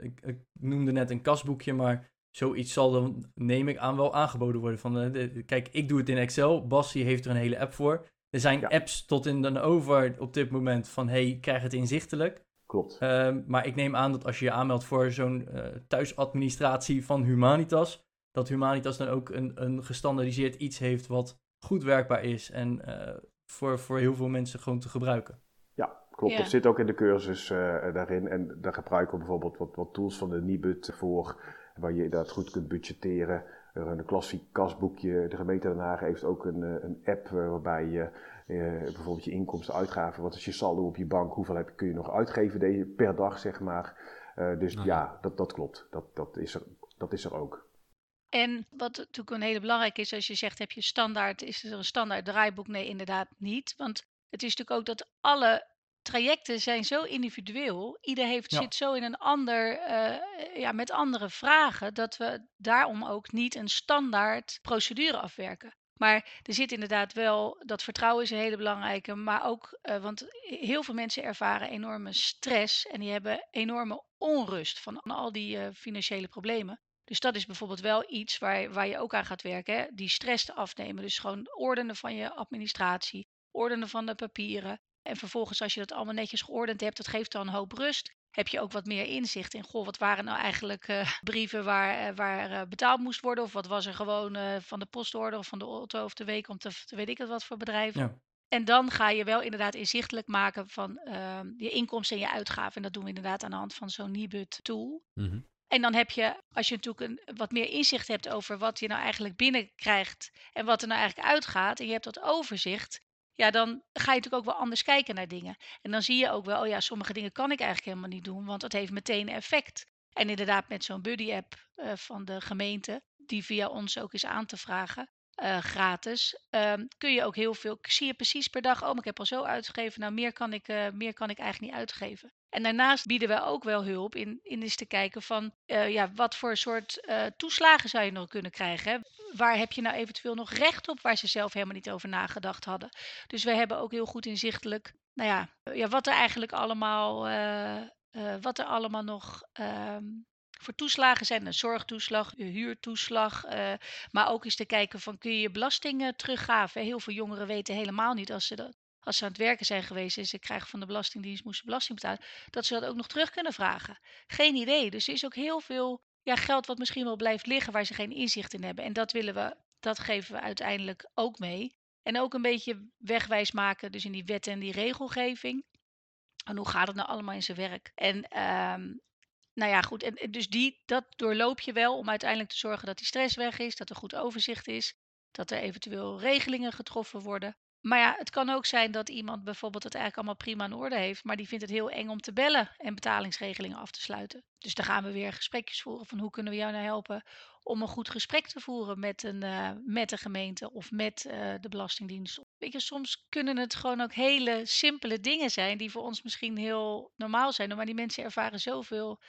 Ik, ik, noemde net een kasboekje, maar zoiets zal dan, neem ik aan, wel aangeboden worden. Van, kijk, ik doe het in Excel. Bassie heeft er een hele app voor. Er zijn apps tot in dan over op dit moment van hey, krijg het inzichtelijk. Klopt. Um, maar ik neem aan dat als je je aanmeldt voor zo'n uh, thuisadministratie van Humanitas, dat Humanitas dan ook een, een gestandardiseerd iets heeft wat goed werkbaar is en uh, voor, voor heel veel mensen gewoon te gebruiken klopt. Ja. Dat zit ook in de cursus eh, daarin. En daar gebruiken we bijvoorbeeld wat, wat tools van de Nibud voor, waar je dat goed kunt budgetteren. Er een klassiek kasboekje. De gemeente Den Haag heeft ook een, eh, een app eh, waarbij je eh, bijvoorbeeld je inkomsten, uitgaven, wat is je saldo op je bank, hoeveel heb, kun je nog uitgeven per dag, zeg maar. Eh, dus Nou ja, dat, dat klopt. Dat, dat, is er, dat is er ook. En wat natuurlijk een hele belangrijke is, als je zegt, heb je standaard, is er een standaard draaiboek? Nee, inderdaad niet. Want het is natuurlijk ook dat alle trajecten zijn zo individueel. Ieder heeft, Ja. zit zo in een ander, eh, ja, met andere vragen, dat we daarom ook niet een standaard procedure afwerken. Maar er zit inderdaad wel, dat vertrouwen is een hele belangrijke, maar ook, eh, want heel veel mensen ervaren enorme stress en die hebben enorme onrust van al die eh, financiële problemen. Dus dat is bijvoorbeeld wel iets waar, waar je ook aan gaat werken. Hè? Die stress te afnemen. Dus gewoon ordenen van je administratie, ordenen van de papieren. En vervolgens, als je dat allemaal netjes geordend hebt, dat geeft dan een hoop rust. Heb je ook wat meer inzicht in, goh, wat waren nou eigenlijk eh, brieven waar, eh, waar eh, betaald moest worden? Of wat was er gewoon van de postorder of van de auto of de week om te, te weet ik het wat voor bedrijf. Ja. En dan ga je wel inderdaad inzichtelijk maken van ehm, je inkomsten en je uitgaven. En dat doen we inderdaad aan de hand van zo'n Nibud tool. Mhm. En dan heb je, als je natuurlijk een, wat meer inzicht hebt over wat je nou eigenlijk binnenkrijgt en wat er nou eigenlijk uitgaat, en je hebt dat overzicht, ja, dan ga je natuurlijk ook wel anders kijken naar dingen. En dan zie je ook wel, oh ja, sommige dingen kan ik eigenlijk helemaal niet doen, want dat heeft meteen effect. En inderdaad, met zo'n buddy-app eh, van de gemeente, die via ons ook is aan te vragen, eh, gratis, ehm, kun je ook heel veel, zie je precies per dag, oh, ik heb al zo uitgegeven, nou meer kan ik, eh, meer kan ik eigenlijk niet uitgeven. En daarnaast bieden we ook wel hulp in, in eens te kijken van eh, ja, wat voor soort toeslagen zou je nog kunnen krijgen. Hè? Waar heb je nou eventueel nog recht op waar ze zelf helemaal niet over nagedacht hadden. Dus we hebben ook heel goed inzichtelijk, nou ja, ja wat er eigenlijk allemaal, wat er allemaal nog ehm, voor toeslagen zijn. Een zorgtoeslag, huurtoeslag. eh, maar ook eens te kijken van kun je je belastingen teruggaven. Heel veel jongeren weten helemaal niet als ze dat als ze aan het werken zijn geweest en ze krijgen van de Belastingdienst moesten belasting betalen, dat ze dat ook nog terug kunnen vragen. Geen idee. Dus er is ook heel veel ja, geld wat misschien wel blijft liggen waar ze geen inzicht in hebben. En dat willen we, dat geven we uiteindelijk ook mee. En ook een beetje wegwijs maken, dus in die wet en die regelgeving. En hoe gaat het nou allemaal in zijn werk? En ehm, nou ja, goed. En, dus die, dat doorloop je wel om uiteindelijk te zorgen dat die stress weg is, dat er goed overzicht is, dat er eventueel regelingen getroffen worden. Maar ja, het kan ook zijn dat iemand bijvoorbeeld het eigenlijk allemaal prima in orde heeft, maar die vindt het heel eng om te bellen en betalingsregelingen af te sluiten. Dus dan gaan we weer gesprekjes voeren van hoe kunnen we jou nou helpen om een goed gesprek te voeren met een, eh, met de gemeente of met eh, de Belastingdienst. Weet je, soms kunnen het gewoon ook hele simpele dingen zijn die voor ons misschien heel normaal zijn, maar die mensen ervaren zoveel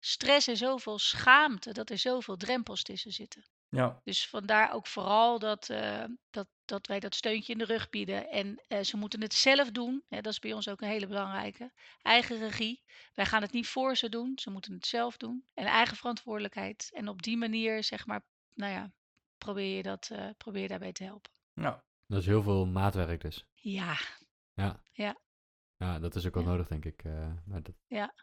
stress en zoveel schaamte dat er zoveel drempels tussen zitten. Ja, Dus vandaar ook vooral dat, eh, dat, dat wij dat steuntje in de rug bieden. En eh, ze moeten het zelf doen. Hè, dat is bij ons ook een hele belangrijke. Eigen regie. Wij gaan het niet voor ze doen. Ze moeten het zelf doen. En eigen verantwoordelijkheid. En op die manier, zeg maar, nou ja, probeer je, dat, eh, probeer je daarbij te helpen. nou, Dat is heel veel maatwerk dus. Ja, Ja. Ja. Ja, dat is ook wel Ja. nodig, denk ik. eh, maar dat, Ja,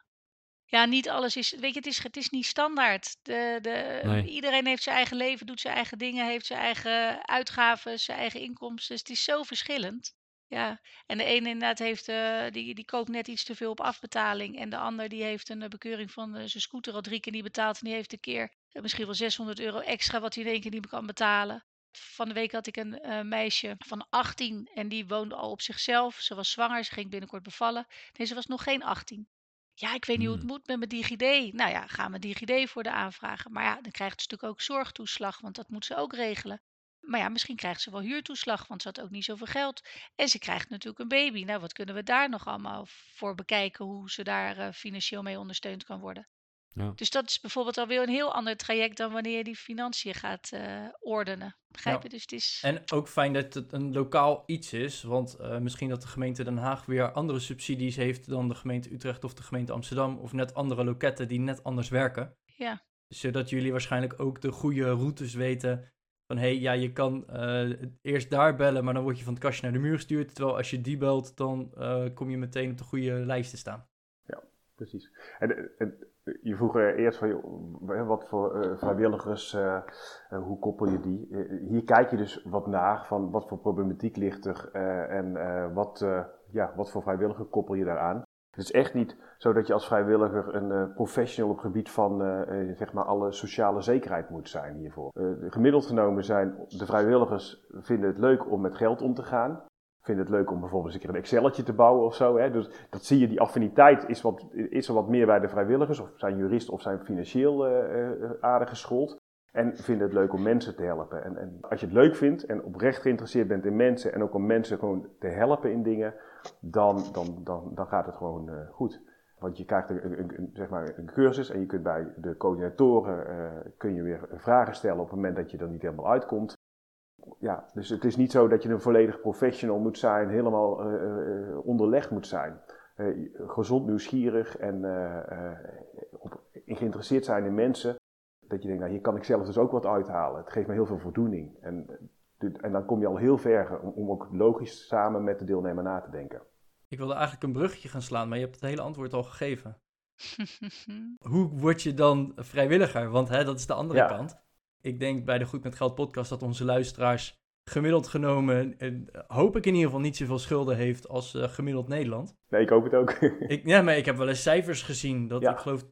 niet alles is. Weet je, het is, het is niet standaard. De, de, Nee. Iedereen heeft zijn eigen leven, doet zijn eigen dingen, heeft zijn eigen uitgaven, zijn eigen inkomsten. Dus het is zo verschillend. Ja, en de ene inderdaad heeft, eh, die, die koopt net iets te veel op afbetaling. En de ander die heeft een eh, bekeuring van eh, zijn scooter al drie keer niet betaald. En die heeft een keer misschien wel 600 euro extra wat hij in één keer niet meer kan betalen. Van de week had ik een meisje van 18 en die woonde al op zichzelf. Ze was zwanger, ze ging binnenkort bevallen. Nee, ze was nog geen 18. Ja, ik weet niet hoe het Hmm. moet met mijn DigiD. Nou ja, gaan we DigiD voor de aanvragen. Maar ja, dan krijgt ze natuurlijk ook zorgtoeslag, want dat moet ze ook regelen. Maar ja, misschien krijgt ze wel huurtoeslag, want ze had ook niet zoveel geld. En ze krijgt natuurlijk een baby. Nou, wat kunnen we daar nog allemaal voor bekijken, hoe ze daar eh, financieel mee ondersteund kan worden. Ja. Dus dat is bijvoorbeeld alweer een heel ander traject dan wanneer je die financiën gaat eh, ordenen. Begrijp Ja. je? Dus het is... En ook fijn dat het een lokaal iets is, want eh, misschien dat de gemeente Den Haag weer andere subsidies heeft dan de gemeente Utrecht of de gemeente Amsterdam, of net andere loketten die net anders werken. Ja. Zodat jullie waarschijnlijk ook de goede routes weten van hé, hey, ja, je kan eh, eerst daar bellen, maar dan word je van het kastje naar de muur gestuurd. Terwijl als je die belt, dan eh, kom je meteen op de goede lijst te staan. Precies. En, en Je vroeg er eerst van, wat voor vrijwilligers, hoe koppel je die? hier kijk je dus wat naar van wat voor problematiek ligt er en wat, ja, wat voor vrijwilliger koppel je daaraan. Het is echt niet zo dat je als vrijwilliger een professional op het gebied van zeg maar alle sociale zekerheid moet zijn hiervoor. gemiddeld genomen zijn de vrijwilligers vinden het leuk om met geld om te gaan. Vinden het leuk om bijvoorbeeld eens een keer een Excelletje te bouwen of zo. Hè? Dus dat zie je, die affiniteit is, wat, is er wat meer bij de vrijwilligers. Of zijn jurist of zijn financieel aardig geschoold. En vinden het leuk om mensen te helpen. En, en als je het leuk vindt en oprecht geïnteresseerd bent in mensen en ook om mensen gewoon te helpen in dingen, dan, dan, dan, dan gaat het gewoon uh, goed. Want je krijgt een, zeg maar een cursus en je kunt bij de coördinatoren uh, kun je weer vragen stellen op het moment dat je er niet helemaal uitkomt. Ja, dus het is niet zo dat je een volledig professional moet zijn, helemaal uh, onderlegd moet zijn. gezond nieuwsgierig en op, geïnteresseerd zijn in mensen. Dat je denkt, nou hier kan ik zelf dus ook wat uithalen. Het geeft me heel veel voldoening. En en dan kom je al heel ver om, om ook logisch samen met de deelnemer na te denken. Ik wilde eigenlijk een bruggetje gaan slaan, maar je hebt het hele antwoord al gegeven. Hoe word je dan vrijwilliger? Want hè, dat is de andere kant. Ik denk bij de Goed met Geld podcast dat onze luisteraars gemiddeld genomen, hoop ik in ieder geval niet zoveel schulden heeft als uh, gemiddeld Nederland. Nee, ik hoop het ook. ik, ja, maar ik heb wel eens cijfers gezien dat ik geloof 20%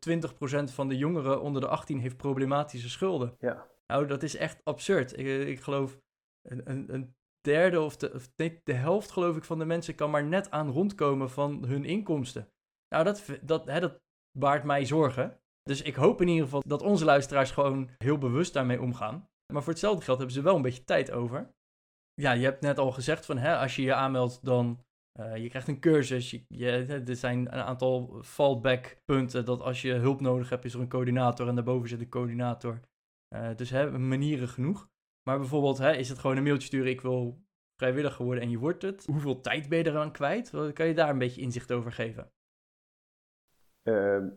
van de jongeren onder de 18 heeft problematische schulden. Ja. Nou, dat is echt absurd. Ik, ik geloof een, een, een derde of, de, of de helft geloof ik van de mensen kan maar net aan rondkomen van hun inkomsten. Nou, dat, dat, hè, dat baart mij zorgen. Dus ik hoop in ieder geval dat onze luisteraars gewoon heel bewust daarmee omgaan. Maar voor hetzelfde geld hebben ze wel een beetje tijd over. Ja, je hebt net al gezegd van hè, als je je aanmeldt, dan uh, je krijgt een cursus. Je, er zijn een aantal fallback punten dat als je hulp nodig hebt, is er een coördinator en daarboven zit een coördinator. Uh, dus hè, manieren genoeg. Maar bijvoorbeeld, hè, is het gewoon een mailtje sturen, ik wil vrijwilliger worden en je wordt het. Hoeveel tijd ben je eraan kwijt? Kan je daar een beetje inzicht over geven? Uh,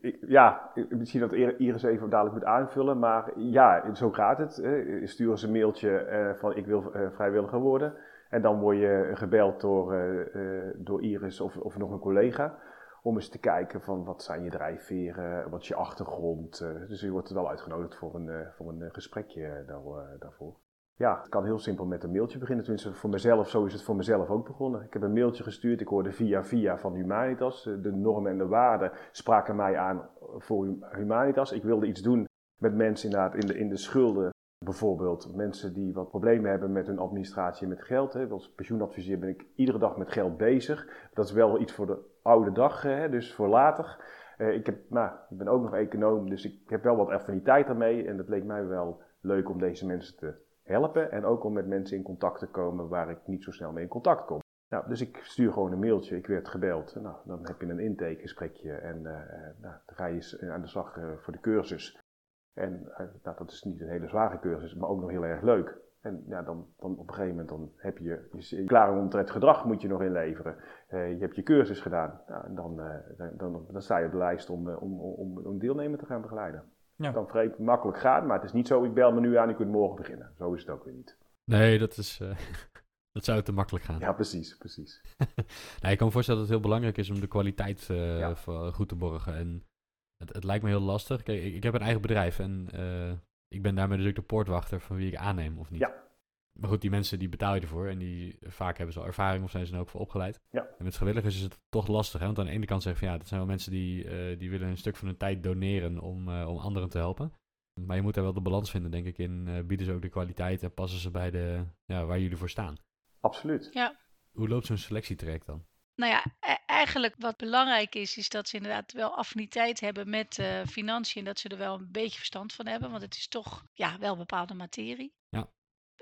ik, ja, misschien dat Iris even dadelijk moet aanvullen, maar ja, zo gaat het. Hè. Stuur eens een mailtje uh, van ik wil uh, vrijwilliger worden. En dan word je gebeld door, uh, door Iris of, of nog een collega om eens te kijken van wat zijn je drijfveren, wat is je achtergrond. Dus je wordt wel uitgenodigd voor een, voor een gesprekje daar, daarvoor. Ja, het kan heel simpel met een mailtje beginnen. Tenminste, voor mezelf, zo is het voor mezelf ook begonnen. Ik heb een mailtje gestuurd, ik hoorde via via van Humanitas. De normen en de waarden spraken mij aan voor Humanitas. Ik wilde iets doen met mensen in de, in de schulden. Bijvoorbeeld mensen die wat problemen hebben met hun administratie en met geld. Hè. Als pensioenadviseur ben ik iedere dag met geld bezig. Dat is wel iets voor de oude dag, hè, dus voor later. Uh, ik, heb, nou, ik ben ook nog econoom, dus ik heb wel wat affiniteit daarmee. En dat leek mij wel leuk om deze mensen te helpen. En ook om met mensen in contact te komen waar ik niet zo snel mee in contact kom. Nou, dus ik stuur gewoon een mailtje, ik werd gebeld. Nou, dan heb je een intakegesprekje en uh, nou, dan ga je aan de slag uh, voor de cursus. En nou, dat is niet een hele zware cursus, maar ook nog heel erg leuk. En ja, dan, dan op een gegeven moment dan heb je je klaar omtrent gedrag moet je nog inleveren. Je hebt je cursus gedaan. Nou, dan, dan, dan, sta je op de lijst om, om, om, om deelnemer te gaan begeleiden. Ja. Het kan vrij makkelijk gaan, maar het is niet zo, ik bel me nu aan, ik kunt morgen beginnen. Zo is het ook weer niet. Nee, dat is... dat zou te makkelijk gaan. Ja, precies, precies. nou, ik kan me voorstellen dat het heel belangrijk is om de kwaliteit ja. goed te borgen. En het, het, lijkt me heel lastig. Kijk, ik, ik heb een eigen bedrijf en ik ben daarmee dus ook de poortwachter van wie ik aanneem of niet. Ja. Maar goed, die mensen die betaal je ervoor en die vaak hebben ze al ervaring of zijn ze er ook voor opgeleid. Ja. En met vrijwilligers is het toch lastig, hè? want aan de ene kant zeggen van ja, dat zijn wel mensen die, uh, die willen een stuk van hun tijd doneren om, uh, om anderen te helpen. Maar je moet daar wel de balans vinden, denk ik, in uh, bieden ze ook de kwaliteit en passen ze bij de, ja, waar jullie voor staan. Absoluut. Ja. Hoe loopt zo'n selectietraject dan? Nou ja, e eigenlijk wat belangrijk is, is dat ze inderdaad wel affiniteit hebben met uh, financiën. En dat ze er wel een beetje verstand van hebben. Want het is toch ja, wel bepaalde materie. Ja.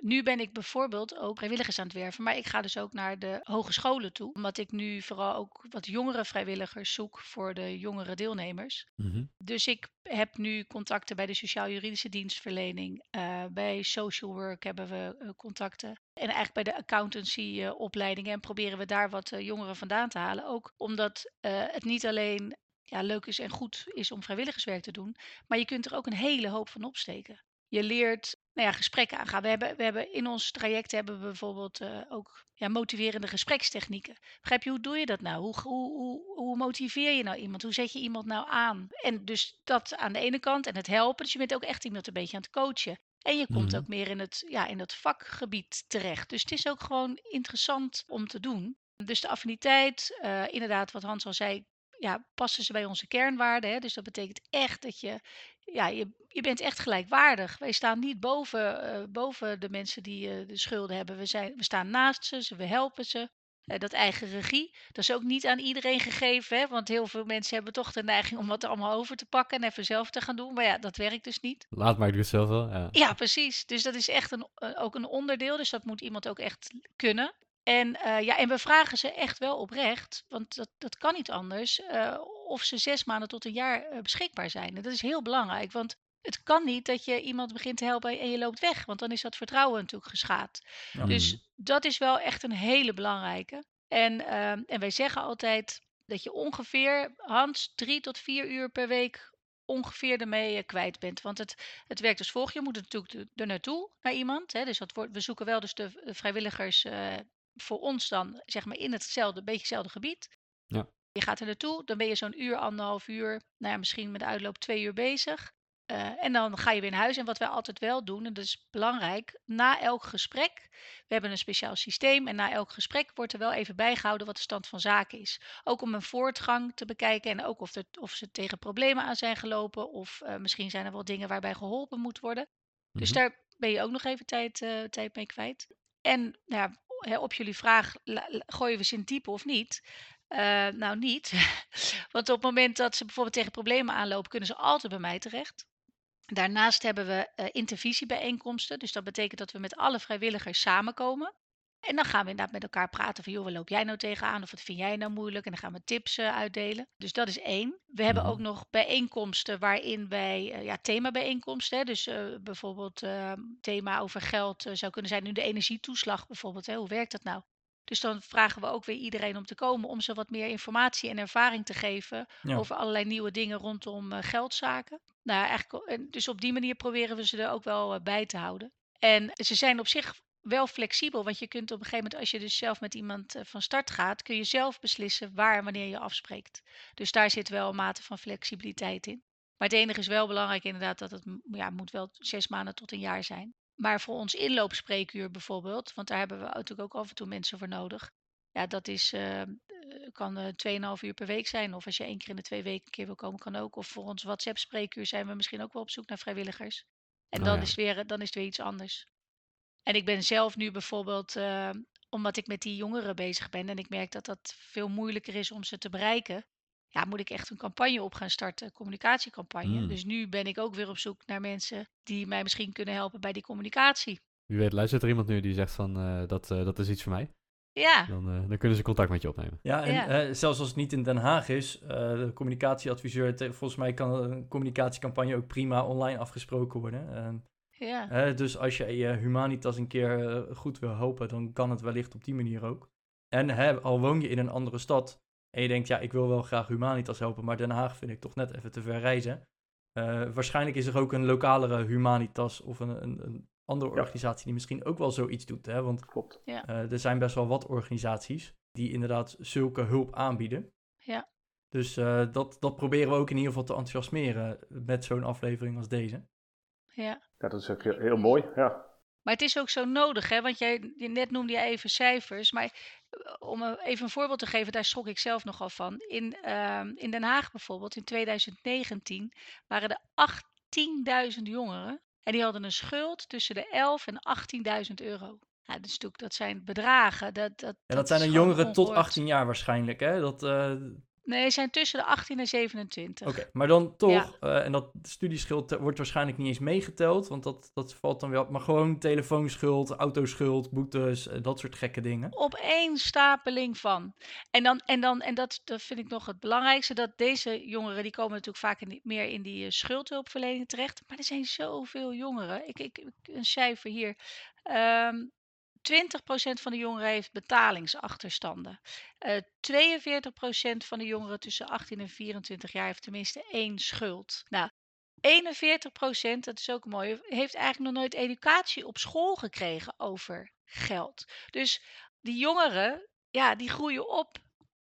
Nu ben ik bijvoorbeeld ook vrijwilligers aan het werven, maar ik ga dus ook naar de hogescholen toe. Omdat ik nu vooral ook wat jongere vrijwilligers zoek voor de jongere deelnemers. Mm-hmm. Dus ik heb nu contacten bij de sociaal-juridische dienstverlening. Uh, bij social work hebben we uh, contacten. En eigenlijk bij de accountancy-opleidingen. Uh, en proberen we daar wat jongeren vandaan te halen. Ook omdat het niet alleen ja, leuk is en goed is om vrijwilligerswerk te doen. Maar je kunt er ook een hele hoop van opsteken. Je leert nou ja, gesprekken aangaan. We hebben, we hebben in ons traject hebben we bijvoorbeeld eh, ook ja, motiverende gesprekstechnieken. Begrijp je, hoe doe je dat nou? Hoe, hoe, hoe, hoe motiveer je nou iemand? Hoe zet je iemand nou aan? En dus dat aan de ene kant en het helpen. Dus je bent ook echt iemand een beetje aan het coachen. En je komt Mhm. ook meer in het, ja, in het vakgebied terecht. Dus het is ook gewoon interessant om te doen. Dus de affiniteit, eh, inderdaad, wat Hans al zei, ja, passen ze bij onze kernwaarden. Hè? Dus dat betekent echt dat je, ja, je, je bent echt gelijkwaardig. Wij staan niet boven, eh, boven de mensen die eh, de schulden hebben. We, zijn, we staan naast ze, ze we helpen ze. Eh, dat eigen regie, dat is ook niet aan iedereen gegeven. Hè? Want heel veel mensen hebben toch de neiging om wat allemaal over te pakken en even zelf te gaan doen. Maar ja, dat werkt dus niet. Laat maar, ik doe het zelf wel. Ja. Ja, precies. Dus dat is echt een, ook een onderdeel. Dus dat moet iemand ook echt kunnen. En, eh, ja, en we vragen ze echt wel oprecht, want dat, dat kan niet anders, eh, of ze zes maanden tot een jaar eh, beschikbaar zijn. En dat is heel belangrijk, want het kan niet dat je iemand begint te helpen en je loopt weg, want dan is dat vertrouwen natuurlijk geschaad. Ja. Dus Mhm. dat is wel echt een hele belangrijke. En, ehm, en wij zeggen altijd dat je ongeveer, Hans, drie tot vier uur per week ongeveer ermee kwijt bent. Want het, het werkt als volgt. Je moet er natuurlijk er naartoe, naar iemand. Hè. Dus dat wordt, we zoeken wel dus de, de vrijwilligers voor ons dan, zeg maar, in hetzelfde, beetje hetzelfde gebied. Ja. Je gaat er naartoe, dan ben je zo'n uur, anderhalf uur, nou ja, misschien met de uitloop twee uur bezig. Eh, en dan ga je weer naar huis. En wat wij altijd wel doen, en dat is belangrijk, na elk gesprek, we hebben een speciaal systeem en na elk gesprek wordt er wel even bijgehouden wat de stand van zaken is. Ook om een voortgang te bekijken en ook of, er, of ze tegen problemen aan zijn gelopen of eh, misschien zijn er wel dingen waarbij geholpen moet worden. Dus Mhm. daar ben je ook nog even tijd, eh, tijd mee kwijt. En nou ja, op jullie vraag, gooien we ze in diepe of niet? Eh, nou, niet. Want op het moment dat ze bijvoorbeeld tegen problemen aanlopen, kunnen ze altijd bij mij terecht. Daarnaast hebben we eh, intervisiebijeenkomsten. Dus dat betekent dat we met alle vrijwilligers samenkomen. En dan gaan we inderdaad met elkaar praten van, joh, waar loop jij nou tegenaan? Of wat vind jij nou moeilijk? En dan gaan we tips eh, uitdelen. Dus dat is één. We hebben Mhm. ook nog bijeenkomsten waarin wij, eh, ja, themabijeenkomsten. Hè? Dus eh, bijvoorbeeld eh, thema over geld zou kunnen zijn nu de energietoeslag bijvoorbeeld. Hè? Hoe werkt dat nou? Dus dan vragen we ook weer iedereen om te komen om ze wat meer informatie en ervaring te geven Ja. over allerlei nieuwe dingen rondom geldzaken. Nou, eigenlijk, en dus op die manier proberen we ze er ook wel bij te houden. En ze zijn op zich wel flexibel, want je kunt op een gegeven moment, als je dus zelf met iemand eh, van start gaat, kun je zelf beslissen waar en wanneer je afspreekt. Dus daar zit wel een mate van flexibiliteit in. Maar het enige is wel belangrijk inderdaad dat het ja, moet wel zes maanden tot een jaar zijn. Maar voor ons inloopspreekuur bijvoorbeeld, want daar hebben we natuurlijk ook af en toe mensen voor nodig. Ja, dat is, eh, kan eh 2,5 uur per week zijn. Of als je één keer in de twee weken een keer wil komen, kan ook. Of voor ons WhatsApp-spreekuur zijn we misschien ook wel op zoek naar vrijwilligers. En Oh dan, ja. is weer, dan is het weer iets anders. En ik ben zelf nu bijvoorbeeld, eh, omdat ik met die jongeren bezig ben en ik merk dat dat veel moeilijker is om ze te bereiken, ja, moet ik echt een campagne op gaan starten, een communicatiecampagne. Mm. Dus nu ben ik ook weer op zoek naar mensen die mij misschien kunnen helpen bij die communicatie. Wie weet, luistert er iemand nu die zegt van eh, dat, eh, dat is iets voor mij. Ja, Dan, eh, dan kunnen ze contact met je opnemen. Ja, en Ja. eh, zelfs als het niet in Den Haag is, eh, de communicatieadviseur, volgens mij kan een communicatiecampagne ook prima online afgesproken worden. Ja, dus als je je Humanitas een keer eh, goed wil helpen, dan kan het wellicht op die manier ook. En hè, al woon je in een andere stad en je denkt, ja, ik wil wel graag Humanitas helpen, maar Den Haag vind ik toch net even te ver reizen. Eh, waarschijnlijk is er ook een lokalere Humanitas of een, een, een andere Ja. organisatie die misschien ook wel zoiets doet. Hè? Want Klopt. eh, er zijn best wel wat organisaties die inderdaad zulke hulp aanbieden. Ja. Dus eh, dat, dat proberen we ook in ieder geval te enthousiasmeren met zo'n aflevering als deze. ja. Ja, dat is ook heel, heel mooi. Ja. Maar het is ook zo nodig, hè? Want jij, je- net noemde je even cijfers. Maar eh, om een- even een voorbeeld te geven, daar schrok ik zelf nogal van. In, ehm, in Den Haag bijvoorbeeld, in 2019, waren er 18.000 jongeren. En die hadden een schuld tussen de 11 en 18.000 euro. Nou, dat, is natuurlijk, dat zijn bedragen. Dat, dat, En dat, zijn dan gewoon jongeren tot ongehoord. 18 jaar waarschijnlijk. Hè? Dat, eh, Nee, zijn tussen de 18 en 27. Oké, maar dan toch, Ja. eh, en dat studieschuld eh, wordt waarschijnlijk niet eens meegeteld, want dat, dat valt dan wel, maar gewoon telefoonschuld, autoschuld, boetes, eh, dat soort gekke dingen. opeenstapeling van. En, dan, en, dan, en dat, dat vind ik nog het belangrijkste, dat deze jongeren, die komen natuurlijk vaak in die- meer in die schuldhulpverlening terecht. Maar er zijn zoveel jongeren. Ik, ik, ik- een cijfer hier. Ehm 20% van de jongeren heeft betalingsachterstanden. Eh 42% van de jongeren tussen 18 en 24 jaar heeft tenminste één schuld. Nou, 41%, dat is ook mooi, heeft eigenlijk nog nooit educatie op school gekregen over geld. Dus die jongeren, ja, die groeien op.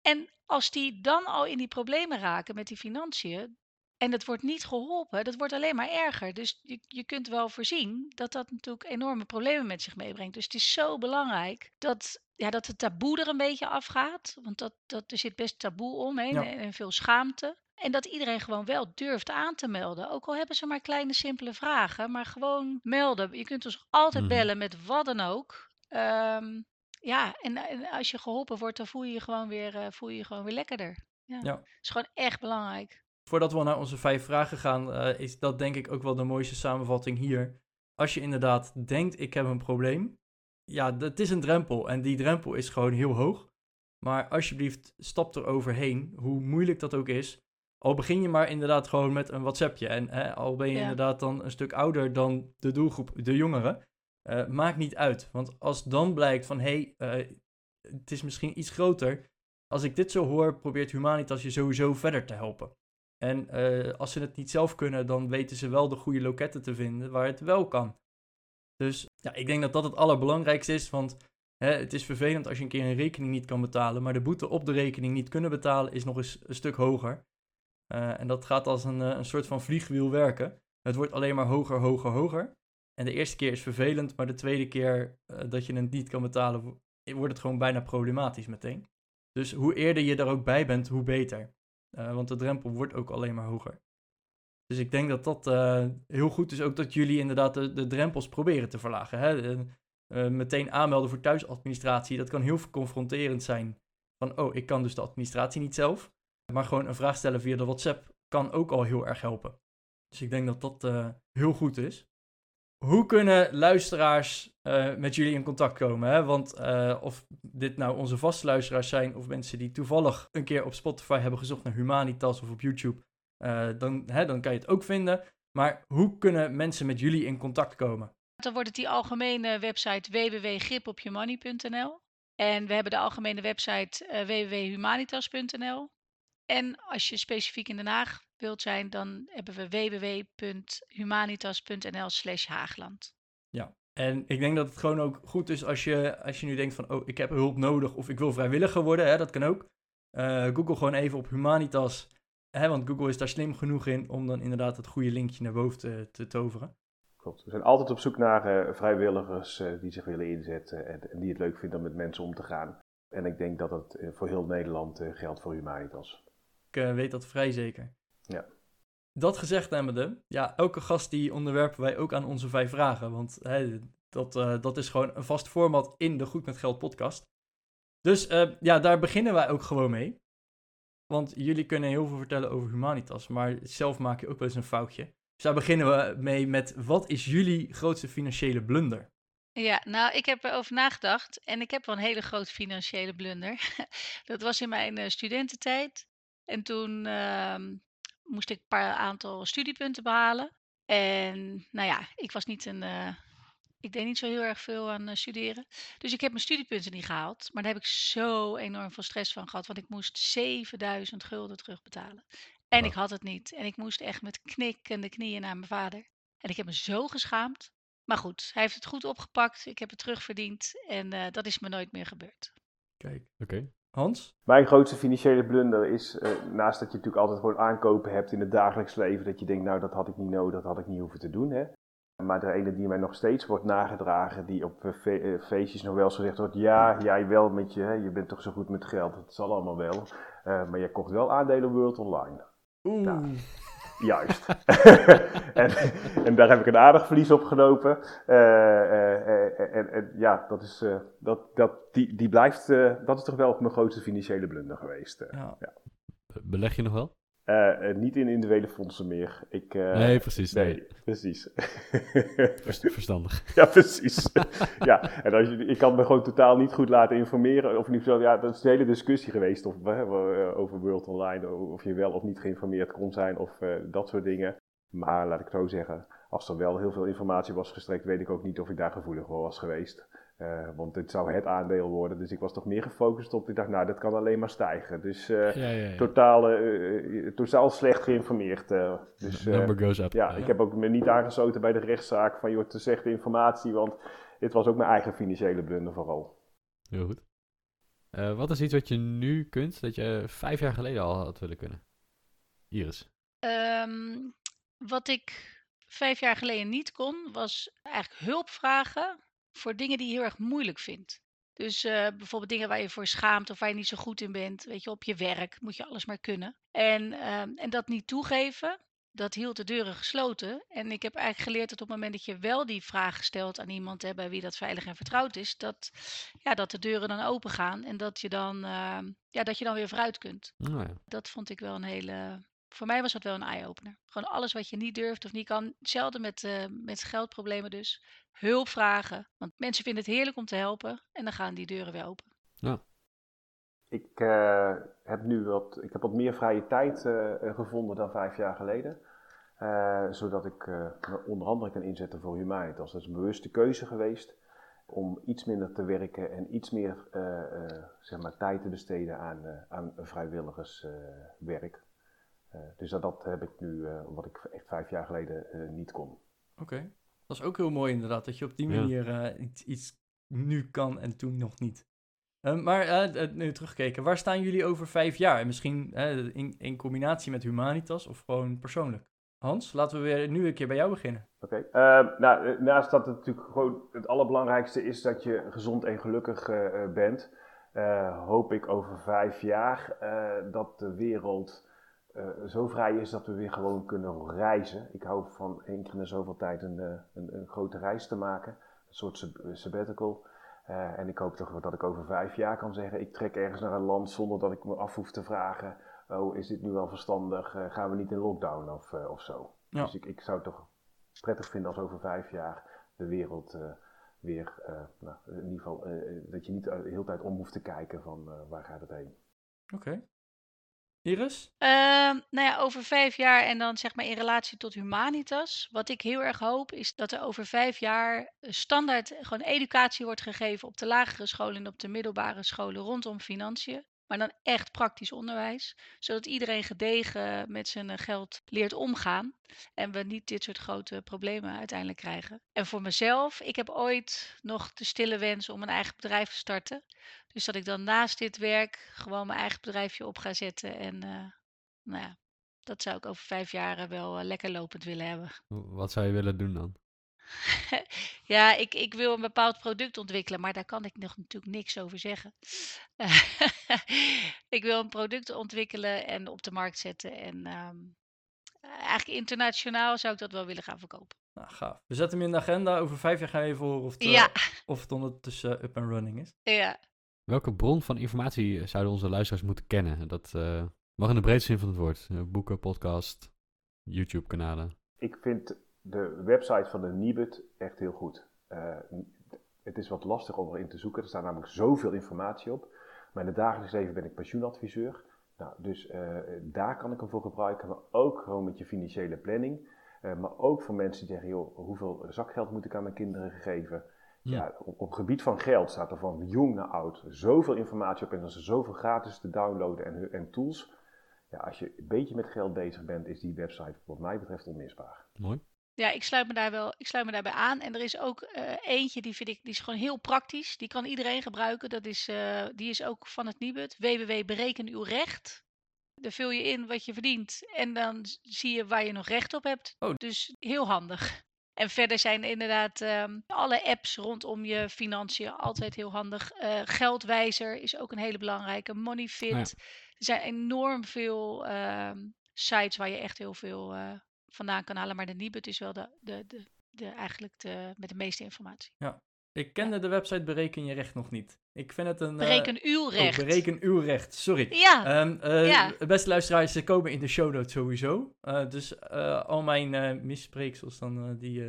En als die dan al in die problemen raken met die financiën, en het wordt niet geholpen, dat wordt alleen maar erger. Dus je, je kunt wel voorzien dat dat natuurlijk enorme problemen met zich meebrengt. Dus het is zo belangrijk dat, ja, dat het taboe er een beetje afgaat. Want dat, dat, er zit best taboe omheen Ja. en, en veel schaamte. En dat iedereen gewoon wel durft aan te melden. Ook al hebben ze maar kleine, simpele vragen. Maar gewoon melden. Je kunt ons altijd Mhm. bellen met wat dan ook. Ehm, ja, en, en als je geholpen wordt, dan voel je je gewoon weer, eh, voel je je gewoon weer lekkerder. Ja. Ja. Dat is gewoon echt belangrijk. Voordat we naar onze vijf vragen gaan, eh, is dat denk ik ook wel de mooiste samenvatting hier. Als je inderdaad denkt, ik heb een probleem. Ja, dat is een drempel en die drempel is gewoon heel hoog. Maar alsjeblieft, stap er overheen, hoe moeilijk dat ook is. Al begin je maar inderdaad gewoon met een WhatsAppje. En hè, al ben je Ja. inderdaad dan een stuk ouder dan de doelgroep, de jongeren. eh, maakt niet uit. Want als dan blijkt van, hé, hey, eh, het is misschien iets groter. Als ik dit zo hoor, probeert Humanitas je sowieso verder te helpen. En eh, als ze het niet zelf kunnen, dan weten ze wel de goede loketten te vinden waar het wel kan. Dus ja, ik denk dat dat het allerbelangrijkste is, want hè, het is vervelend als je een keer een rekening niet kan betalen, maar de boete op de rekening niet kunnen betalen is nog eens een stuk hoger. Eh, en dat gaat als een, eh, een soort van vliegwiel werken. Het wordt alleen maar hoger, hoger, hoger. En de eerste keer is vervelend, maar de tweede keer dat je het niet kan betalen, wo- wordt het gewoon bijna problematisch meteen. Dus hoe eerder je er ook bij bent, hoe beter. Eh, want de drempel wordt ook alleen maar hoger. Dus ik denk dat dat eh, heel goed is. Ook dat jullie inderdaad de, drempels proberen te verlagen. Hè? Eh, meteen aanmelden voor thuisadministratie, dat kan heel confronterend zijn. Van, oh, ik kan dus de administratie niet zelf. Maar gewoon een vraag stellen via de WhatsApp kan ook al heel erg helpen. Dus ik denk dat dat heel goed is. Hoe kunnen luisteraars eh, met jullie in contact komen? Hè? Want eh, of dit nou onze vaste luisteraars zijn of mensen die toevallig een keer op Spotify hebben gezocht naar Humanitas of op YouTube, eh, dan, hè, dan kan je het ook vinden. Maar hoe kunnen mensen met jullie in contact komen? Dan wordt het die algemene website www.gripopjemoney.nl. En we hebben de algemene website www.humanitas.nl. En als je specifiek in Den Haag wilt zijn, dan hebben we www.humanitas.nl slash Haagland. En ik denk dat het gewoon ook goed is als je, als je nu denkt van, oh, ik heb hulp nodig of ik wil vrijwilliger worden, hè, dat kan ook. Eh, Google gewoon even op Humanitas, hè, want Google is daar slim genoeg in om dan inderdaad het goede linkje naar boven te, te toveren. Klopt. We zijn altijd op zoek naar eh, vrijwilligers eh, die zich willen inzetten en, en die het leuk vinden om met mensen om te gaan. En ik denk dat dat voor heel Nederland geldt voor Humanitas. Eh, weet dat vrij zeker. Ja. Dat gezegd hebbende, ja, elke gast die onderwerpen wij ook aan onze vijf vragen. Want hè, dat, eh, dat is gewoon een vast format in de Goed met Geld podcast. Dus eh, ja, daar beginnen wij ook gewoon mee. Want jullie kunnen heel veel vertellen over Humanitas, maar zelf maak je ook wel eens een foutje. Dus daar beginnen we mee met, wat is jullie grootste financiële blunder? Ja, nou, ik heb erover nagedacht en ik heb wel een hele grote financiële blunder. Dat was in mijn eh, studententijd. En toen ehm, moest ik een paar aantal studiepunten behalen. En nou ja, ik was niet een. eh, ik deed niet zo heel erg veel aan eh, studeren. Dus ik heb mijn studiepunten niet gehaald. Maar daar heb ik zo enorm veel stress van gehad. Want ik moest 7000 gulden terugbetalen. En ik had het niet. En ik moest echt met knikkende knieën naar mijn vader. En ik heb me zo geschaamd. Maar goed, hij heeft het goed opgepakt. Ik heb het terugverdiend. En eh, dat is me nooit meer gebeurd. Kijk, Oké. Hans? Mijn grootste financiële blunder is, eh, naast dat je natuurlijk altijd gewoon aankopen hebt in het dagelijks leven, dat je denkt, nou dat had ik niet nodig, dat had ik niet hoeven te doen. Hè? Maar de ene die mij nog steeds wordt nagedragen, die op eh, fe- eh, feestjes nog wel gezegd wordt, ja, jij wel met je, hè, je bent toch zo goed met geld, dat zal allemaal wel. Maar je kocht wel aandelen World Online. Oeh, Ja. Juist. en, en daar heb ik een aardig verlies op gelopen. Eh, eh, eh, en, en ja, dat is, eh, dat, dat, die, die blijft, eh, dat is toch wel mijn grootste financiële blunder geweest. ja. Be- Beleg je nog wel? Eh, eh, niet in individuele fondsen meer. Ik, eh, nee, precies. Nee. nee, precies. Verst- Verstandig. ja, precies. ja, en als je, ik kan me gewoon totaal niet goed laten informeren. Of niet zo, ja, dat is een hele discussie geweest of, eh, over World Online. Of je wel of niet geïnformeerd kon zijn of dat soort dingen. Maar laat ik zo zeggen, als er wel heel veel informatie was gestrekt, weet ik ook niet of ik daar gevoelig voor was geweest. Eh, want dit zou het aandeel worden. Dus ik was toch meer gefocust op. Ik dacht, nou, dat kan alleen maar stijgen. Dus uh, Ja, ja, ja. totaal, eh, totaal slecht geïnformeerd. eh. dus, Number goes up. ja, ik heb ook me niet aangesloten bij de rechtszaak van, joh, te slechte informatie. Want dit was ook mijn eigen financiële blunder vooral. Heel goed. Eh, wat is iets wat je nu kunt, dat je vijf jaar geleden al had willen kunnen? Iris. Ehm, wat ik vijf jaar geleden niet kon, was eigenlijk hulp vragen voor dingen die je heel erg moeilijk vindt. Dus eh, bijvoorbeeld dingen waar je voor schaamt of waar je niet zo goed in bent. Weet je, op je werk moet je alles maar kunnen. En, ehm, en dat niet toegeven, dat hield de deuren gesloten. En ik heb eigenlijk geleerd dat op het moment dat je wel die vraag stelt aan iemand hè, bij wie dat veilig en vertrouwd is, dat, ja, dat de deuren dan open gaan en dat je dan, ehm, ja, dat je dan weer vooruit kunt. Nou ja. Dat vond ik wel een hele. Voor mij was dat wel een eye-opener. Gewoon alles wat je niet durft of niet kan. Hetzelfde met, eh, met geldproblemen dus. Hulp vragen. Want mensen vinden het heerlijk om te helpen. En dan gaan die deuren weer open. Ik, eh, heb nu wat, ik heb wat meer vrije tijd eh, gevonden dan vijf jaar geleden. Eh, zodat ik eh, me onder andere kan inzetten voor Humanitas. Dat is een bewuste keuze geweest om iets minder te werken en iets meer eh, eh, zeg maar, tijd te besteden aan, eh, aan vrijwilligerswerk. Eh, dus dat, dat heb ik nu, eh, wat ik echt vijf jaar geleden eh, niet kon. Oké. Dat is ook heel mooi inderdaad, dat je op die Ja. manier eh, iets, iets nu kan en toen nog niet. Eh, maar eh, eh, nu teruggekeken, waar staan jullie over vijf jaar? En misschien eh, in, in combinatie met Humanitas of gewoon persoonlijk? Hans, laten we weer nu een keer bij jou beginnen. Oké, eh, nou, eh, naast dat het natuurlijk gewoon het allerbelangrijkste is dat je gezond en gelukkig eh, eh, bent, eh, hoop ik over vijf jaar eh, dat de wereld eh, zo vrij is dat we weer gewoon kunnen reizen. Ik hou van één keer in de zoveel tijd een, eh, een, een grote reis te maken, een soort sab- sabbatical. Eh, en ik hoop toch dat ik over vijf jaar kan zeggen, ik trek ergens naar een land zonder dat ik me af hoef te vragen, oh is dit nu wel verstandig, Eh, gaan we niet in lockdown of, eh, of zo. Ja. Dus ik, ik zou het toch prettig vinden als over vijf jaar de wereld eh, weer, eh, nou, in ieder geval, eh, eh, dat je niet de hele tijd om hoeft te kijken van eh, waar gaat het heen. Oké. Iris? Ehm, nou ja, over vijf jaar en dan zeg maar in relatie tot Humanitas. Wat ik heel erg hoop is dat er over vijf jaar standaard gewoon educatie wordt gegeven op de lagere scholen en op de middelbare scholen rondom financiën. Maar dan echt praktisch onderwijs. Zodat iedereen gedegen met zijn eh, geld leert omgaan. En we niet dit soort grote problemen uiteindelijk krijgen. En voor mezelf, ik heb ooit nog de stille wens om een eigen bedrijf te starten. Dus dat ik dan naast dit werk gewoon mijn eigen bedrijfje op ga zetten. En eh, nou ja, dat zou ik over vijf jaar wel eh, lekker lopend willen hebben. Wat zou je willen doen dan? ja, ik, ik wil een bepaald product ontwikkelen, maar daar kan ik nog natuurlijk niks over zeggen. ik wil een product ontwikkelen en op de markt zetten. En ehm, eigenlijk internationaal zou ik dat wel willen gaan verkopen. Nou, gaaf. We zetten hem in de agenda. Over vijf jaar gaan we even horen of het, eh, Ja, of het ondertussen up and running is. ja. Welke bron van informatie zouden onze luisteraars moeten kennen? Dat eh, mag in de breedste zin van het woord. Eh, boeken, podcast, YouTube-kanalen. Ik vind de website van de Nibud echt heel goed. Eh, het is wat lastig om erin te zoeken. Er staat namelijk zoveel informatie op. Maar in het dagelijks leven ben ik pensioenadviseur. Nou, dus eh, daar kan ik hem voor gebruiken. Maar ook gewoon met je financiële planning. Eh, maar ook voor mensen die zeggen, joh, hoeveel zakgeld moet ik aan mijn kinderen geven? Ja. Ja, op, op gebied van geld staat er van jong naar oud zoveel informatie op. En er is er zoveel gratis te downloaden en, en tools. Ja, als je een beetje met geld bezig bent, is die website wat mij betreft onmisbaar. Mooi. Ja, ik sluit me daar wel, ik sluit me daarbij aan. En er is ook eh, eentje die vind ik, die is gewoon heel praktisch. Die kan iedereen gebruiken. Dat is, eh, die is ook van het Nibud. www.bereken uw recht. Daar vul je in wat je verdient. En dan zie je waar je nog recht op hebt. Oh. Dus heel handig. En verder zijn inderdaad ehm, alle apps rondom je financiën altijd heel handig. Eh, Geldwijzer is ook een hele belangrijke. Moneyfit. Ah ja. Er zijn enorm veel ehm, sites waar je echt heel veel vandaan kan halen. Maar de Nibud is wel de, de, de, de, eigenlijk de, met de meeste informatie. Ik kende de website Bereken je recht nog niet. Ik vind het een... eh, Bereken uw oh, recht. bereken uw recht, sorry. Ja, Ehm, eh, Ja. Beste luisteraars, ze komen in de show notes sowieso. Eh, dus eh, al mijn eh misspreeksels, dan die eh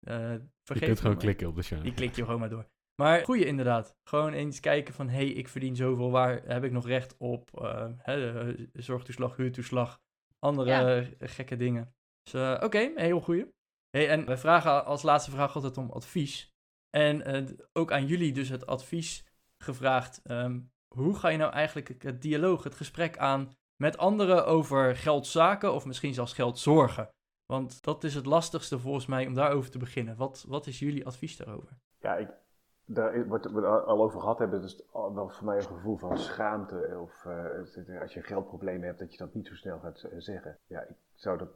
eh, Je vergeet kunt gewoon klikken op de show. Die klik je gewoon maar door. Maar goeie inderdaad. Gewoon eens kijken van, hé, hey, ik verdien zoveel, waar heb ik nog recht op? eh, hè, zorgtoeslag, huurtoeslag, andere Ja. gekke dingen. Dus eh, oké, heel goeie. Hey, en wij vragen als laatste vraag altijd om advies. En eh, ook aan jullie dus het advies gevraagd. ehm, hoe ga je nou eigenlijk het- dialoog, het gesprek aan met anderen over geldzaken of misschien zelfs geldzorgen? Want dat is het lastigste volgens mij om daarover te beginnen. Wat, wat is jullie advies daarover? Ja, ik, daar wat we al over gehad hebben, is wel voor mij een gevoel van schaamte. Of eh, als je geldproblemen hebt, dat je dat niet zo snel gaat zeggen. Ja, ik zou dat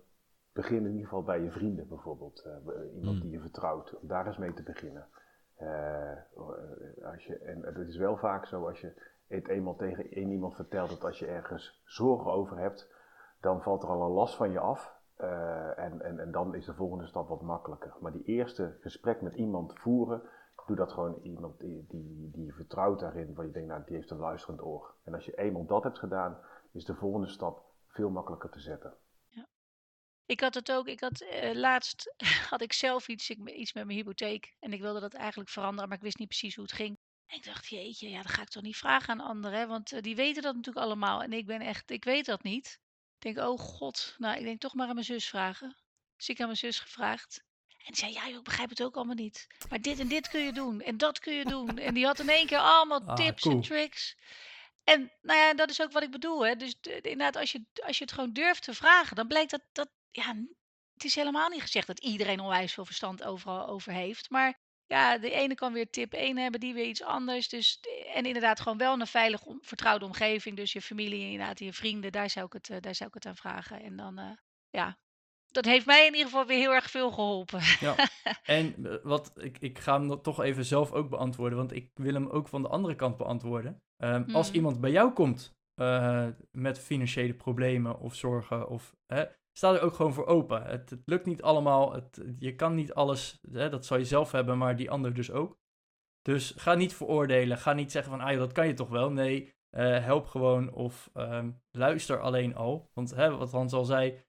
beginnen in ieder geval bij je vrienden bijvoorbeeld. Eh, bij iemand Hmm. die je vertrouwt, om daar eens mee te beginnen. Eh, als je, en het is wel vaak zo, als je het eenmaal tegen één iemand vertelt dat als je ergens zorgen over hebt, dan valt er al een last van je af. Eh, en, en, en dan is de volgende stap wat makkelijker. Maar die eerste gesprek met iemand voeren, doe dat gewoon iemand die, die, die je vertrouwt daarin, waar je denkt, nou, die heeft een luisterend oor. En als je eenmaal dat hebt gedaan, is de volgende stap veel makkelijker te zetten. Ik had het ook, ik had eh, laatst had ik zelf iets, ik, iets met mijn hypotheek. En ik wilde dat eigenlijk veranderen, maar ik wist niet precies hoe het ging. En ik dacht, jeetje, ja, dat ga ik toch niet vragen aan anderen, hè, want eh, die weten dat natuurlijk allemaal. En ik ben echt, ik weet dat niet. Ik denk, oh god, nou, ik denk toch maar aan mijn zus vragen. Dus ik aan mijn zus gevraagd. En die zei, ja, joh, ik begrijp het ook allemaal niet. Maar dit en dit kun je doen en dat kun je doen. En die had in één keer allemaal Ah, tips cool. en tricks. En nou ja, dat is ook wat ik bedoel. Hè. Dus de- inderdaad, als je, als je het gewoon durft te vragen, dan blijkt dat, dat ja, het is helemaal niet gezegd dat iedereen onwijs veel verstand overal over heeft. Maar ja, de ene kan weer tip 1 hebben, die weer iets anders. Dus, en inderdaad gewoon wel een veilig, vertrouwde omgeving. Dus je familie, inderdaad, je vrienden, daar zou ik het, eh, daar zou ik het aan vragen. En dan, eh, ja, dat heeft mij in ieder geval weer heel erg veel geholpen. Ja. En eh, wat, ik, ik ga hem toch even zelf ook beantwoorden, want ik wil hem ook van de andere kant beantwoorden. Ehm, Als Mm. iemand bij jou komt met financiële problemen of zorgen, of, hè, sta er ook gewoon voor open. Het, het lukt niet allemaal, het, je kan niet alles, hè, dat zal je zelf hebben, maar die ander dus ook. Dus ga niet veroordelen, ga niet zeggen van, ah dat kan je toch wel. Nee, eh, help gewoon of ehm, luister alleen al. Want hè, wat Hans al zei,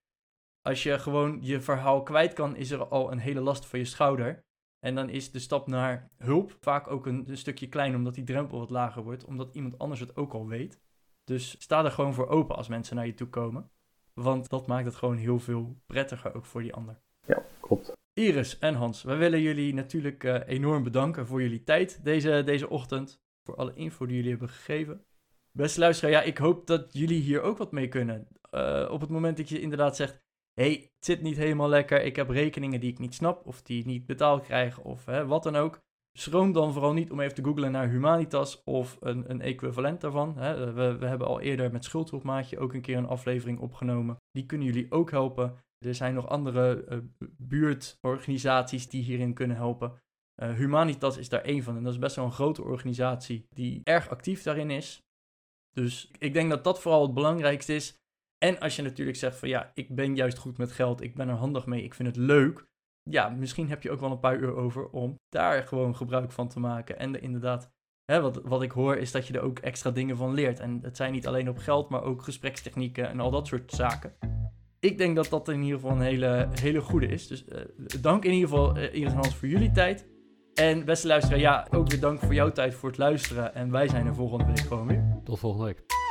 als je gewoon je verhaal kwijt kan, is er al een hele last van je schouder. En dan is de stap naar hulp vaak ook een, een stukje klein, omdat die drempel wat lager wordt, omdat iemand anders het ook al weet. Dus sta er gewoon voor open als mensen naar je toe komen. Want dat maakt het gewoon heel veel prettiger ook voor die ander. Ja, klopt. Iris en Hans, wij willen jullie natuurlijk eh, enorm bedanken voor jullie tijd deze, deze ochtend. Voor alle info die jullie hebben gegeven. Beste luisteraar, ja, ik hoop dat jullie hier ook wat mee kunnen. Eh, op het moment dat je inderdaad zegt, hey, het zit niet helemaal lekker, ik heb rekeningen die ik niet snap of die ik niet betaald krijg of hè, wat dan ook. Schroom dan vooral niet om even te googlen naar Humanitas of een, een equivalent daarvan. Hè. We, we hebben al eerder met Schuldhulpmaatje ook een keer een aflevering opgenomen. Die kunnen jullie ook helpen. Er zijn nog andere eh, buurtorganisaties die hierin kunnen helpen. Eh, Humanitas is daar één van en dat is best wel een grote organisatie die erg actief daarin is. Dus ik denk dat dat vooral het belangrijkste is. En als je natuurlijk zegt van ja, ik ben juist goed met geld, ik ben er handig mee, ik vind het leuk. Ja, misschien heb je ook wel een paar uur over om daar gewoon gebruik van te maken. En er inderdaad, hè, wat, wat ik hoor is dat je er ook extra dingen van leert. En het zijn niet alleen op geld, maar ook gesprekstechnieken en al dat soort zaken. Ik denk dat dat in ieder geval een hele, hele goede is. Dus eh, dank in ieder geval eh, Iris voor jullie tijd. En beste luisteraar, ja, ook weer dank voor jouw tijd voor het luisteren. En wij zijn er volgende week gewoon weer. Tot volgende week.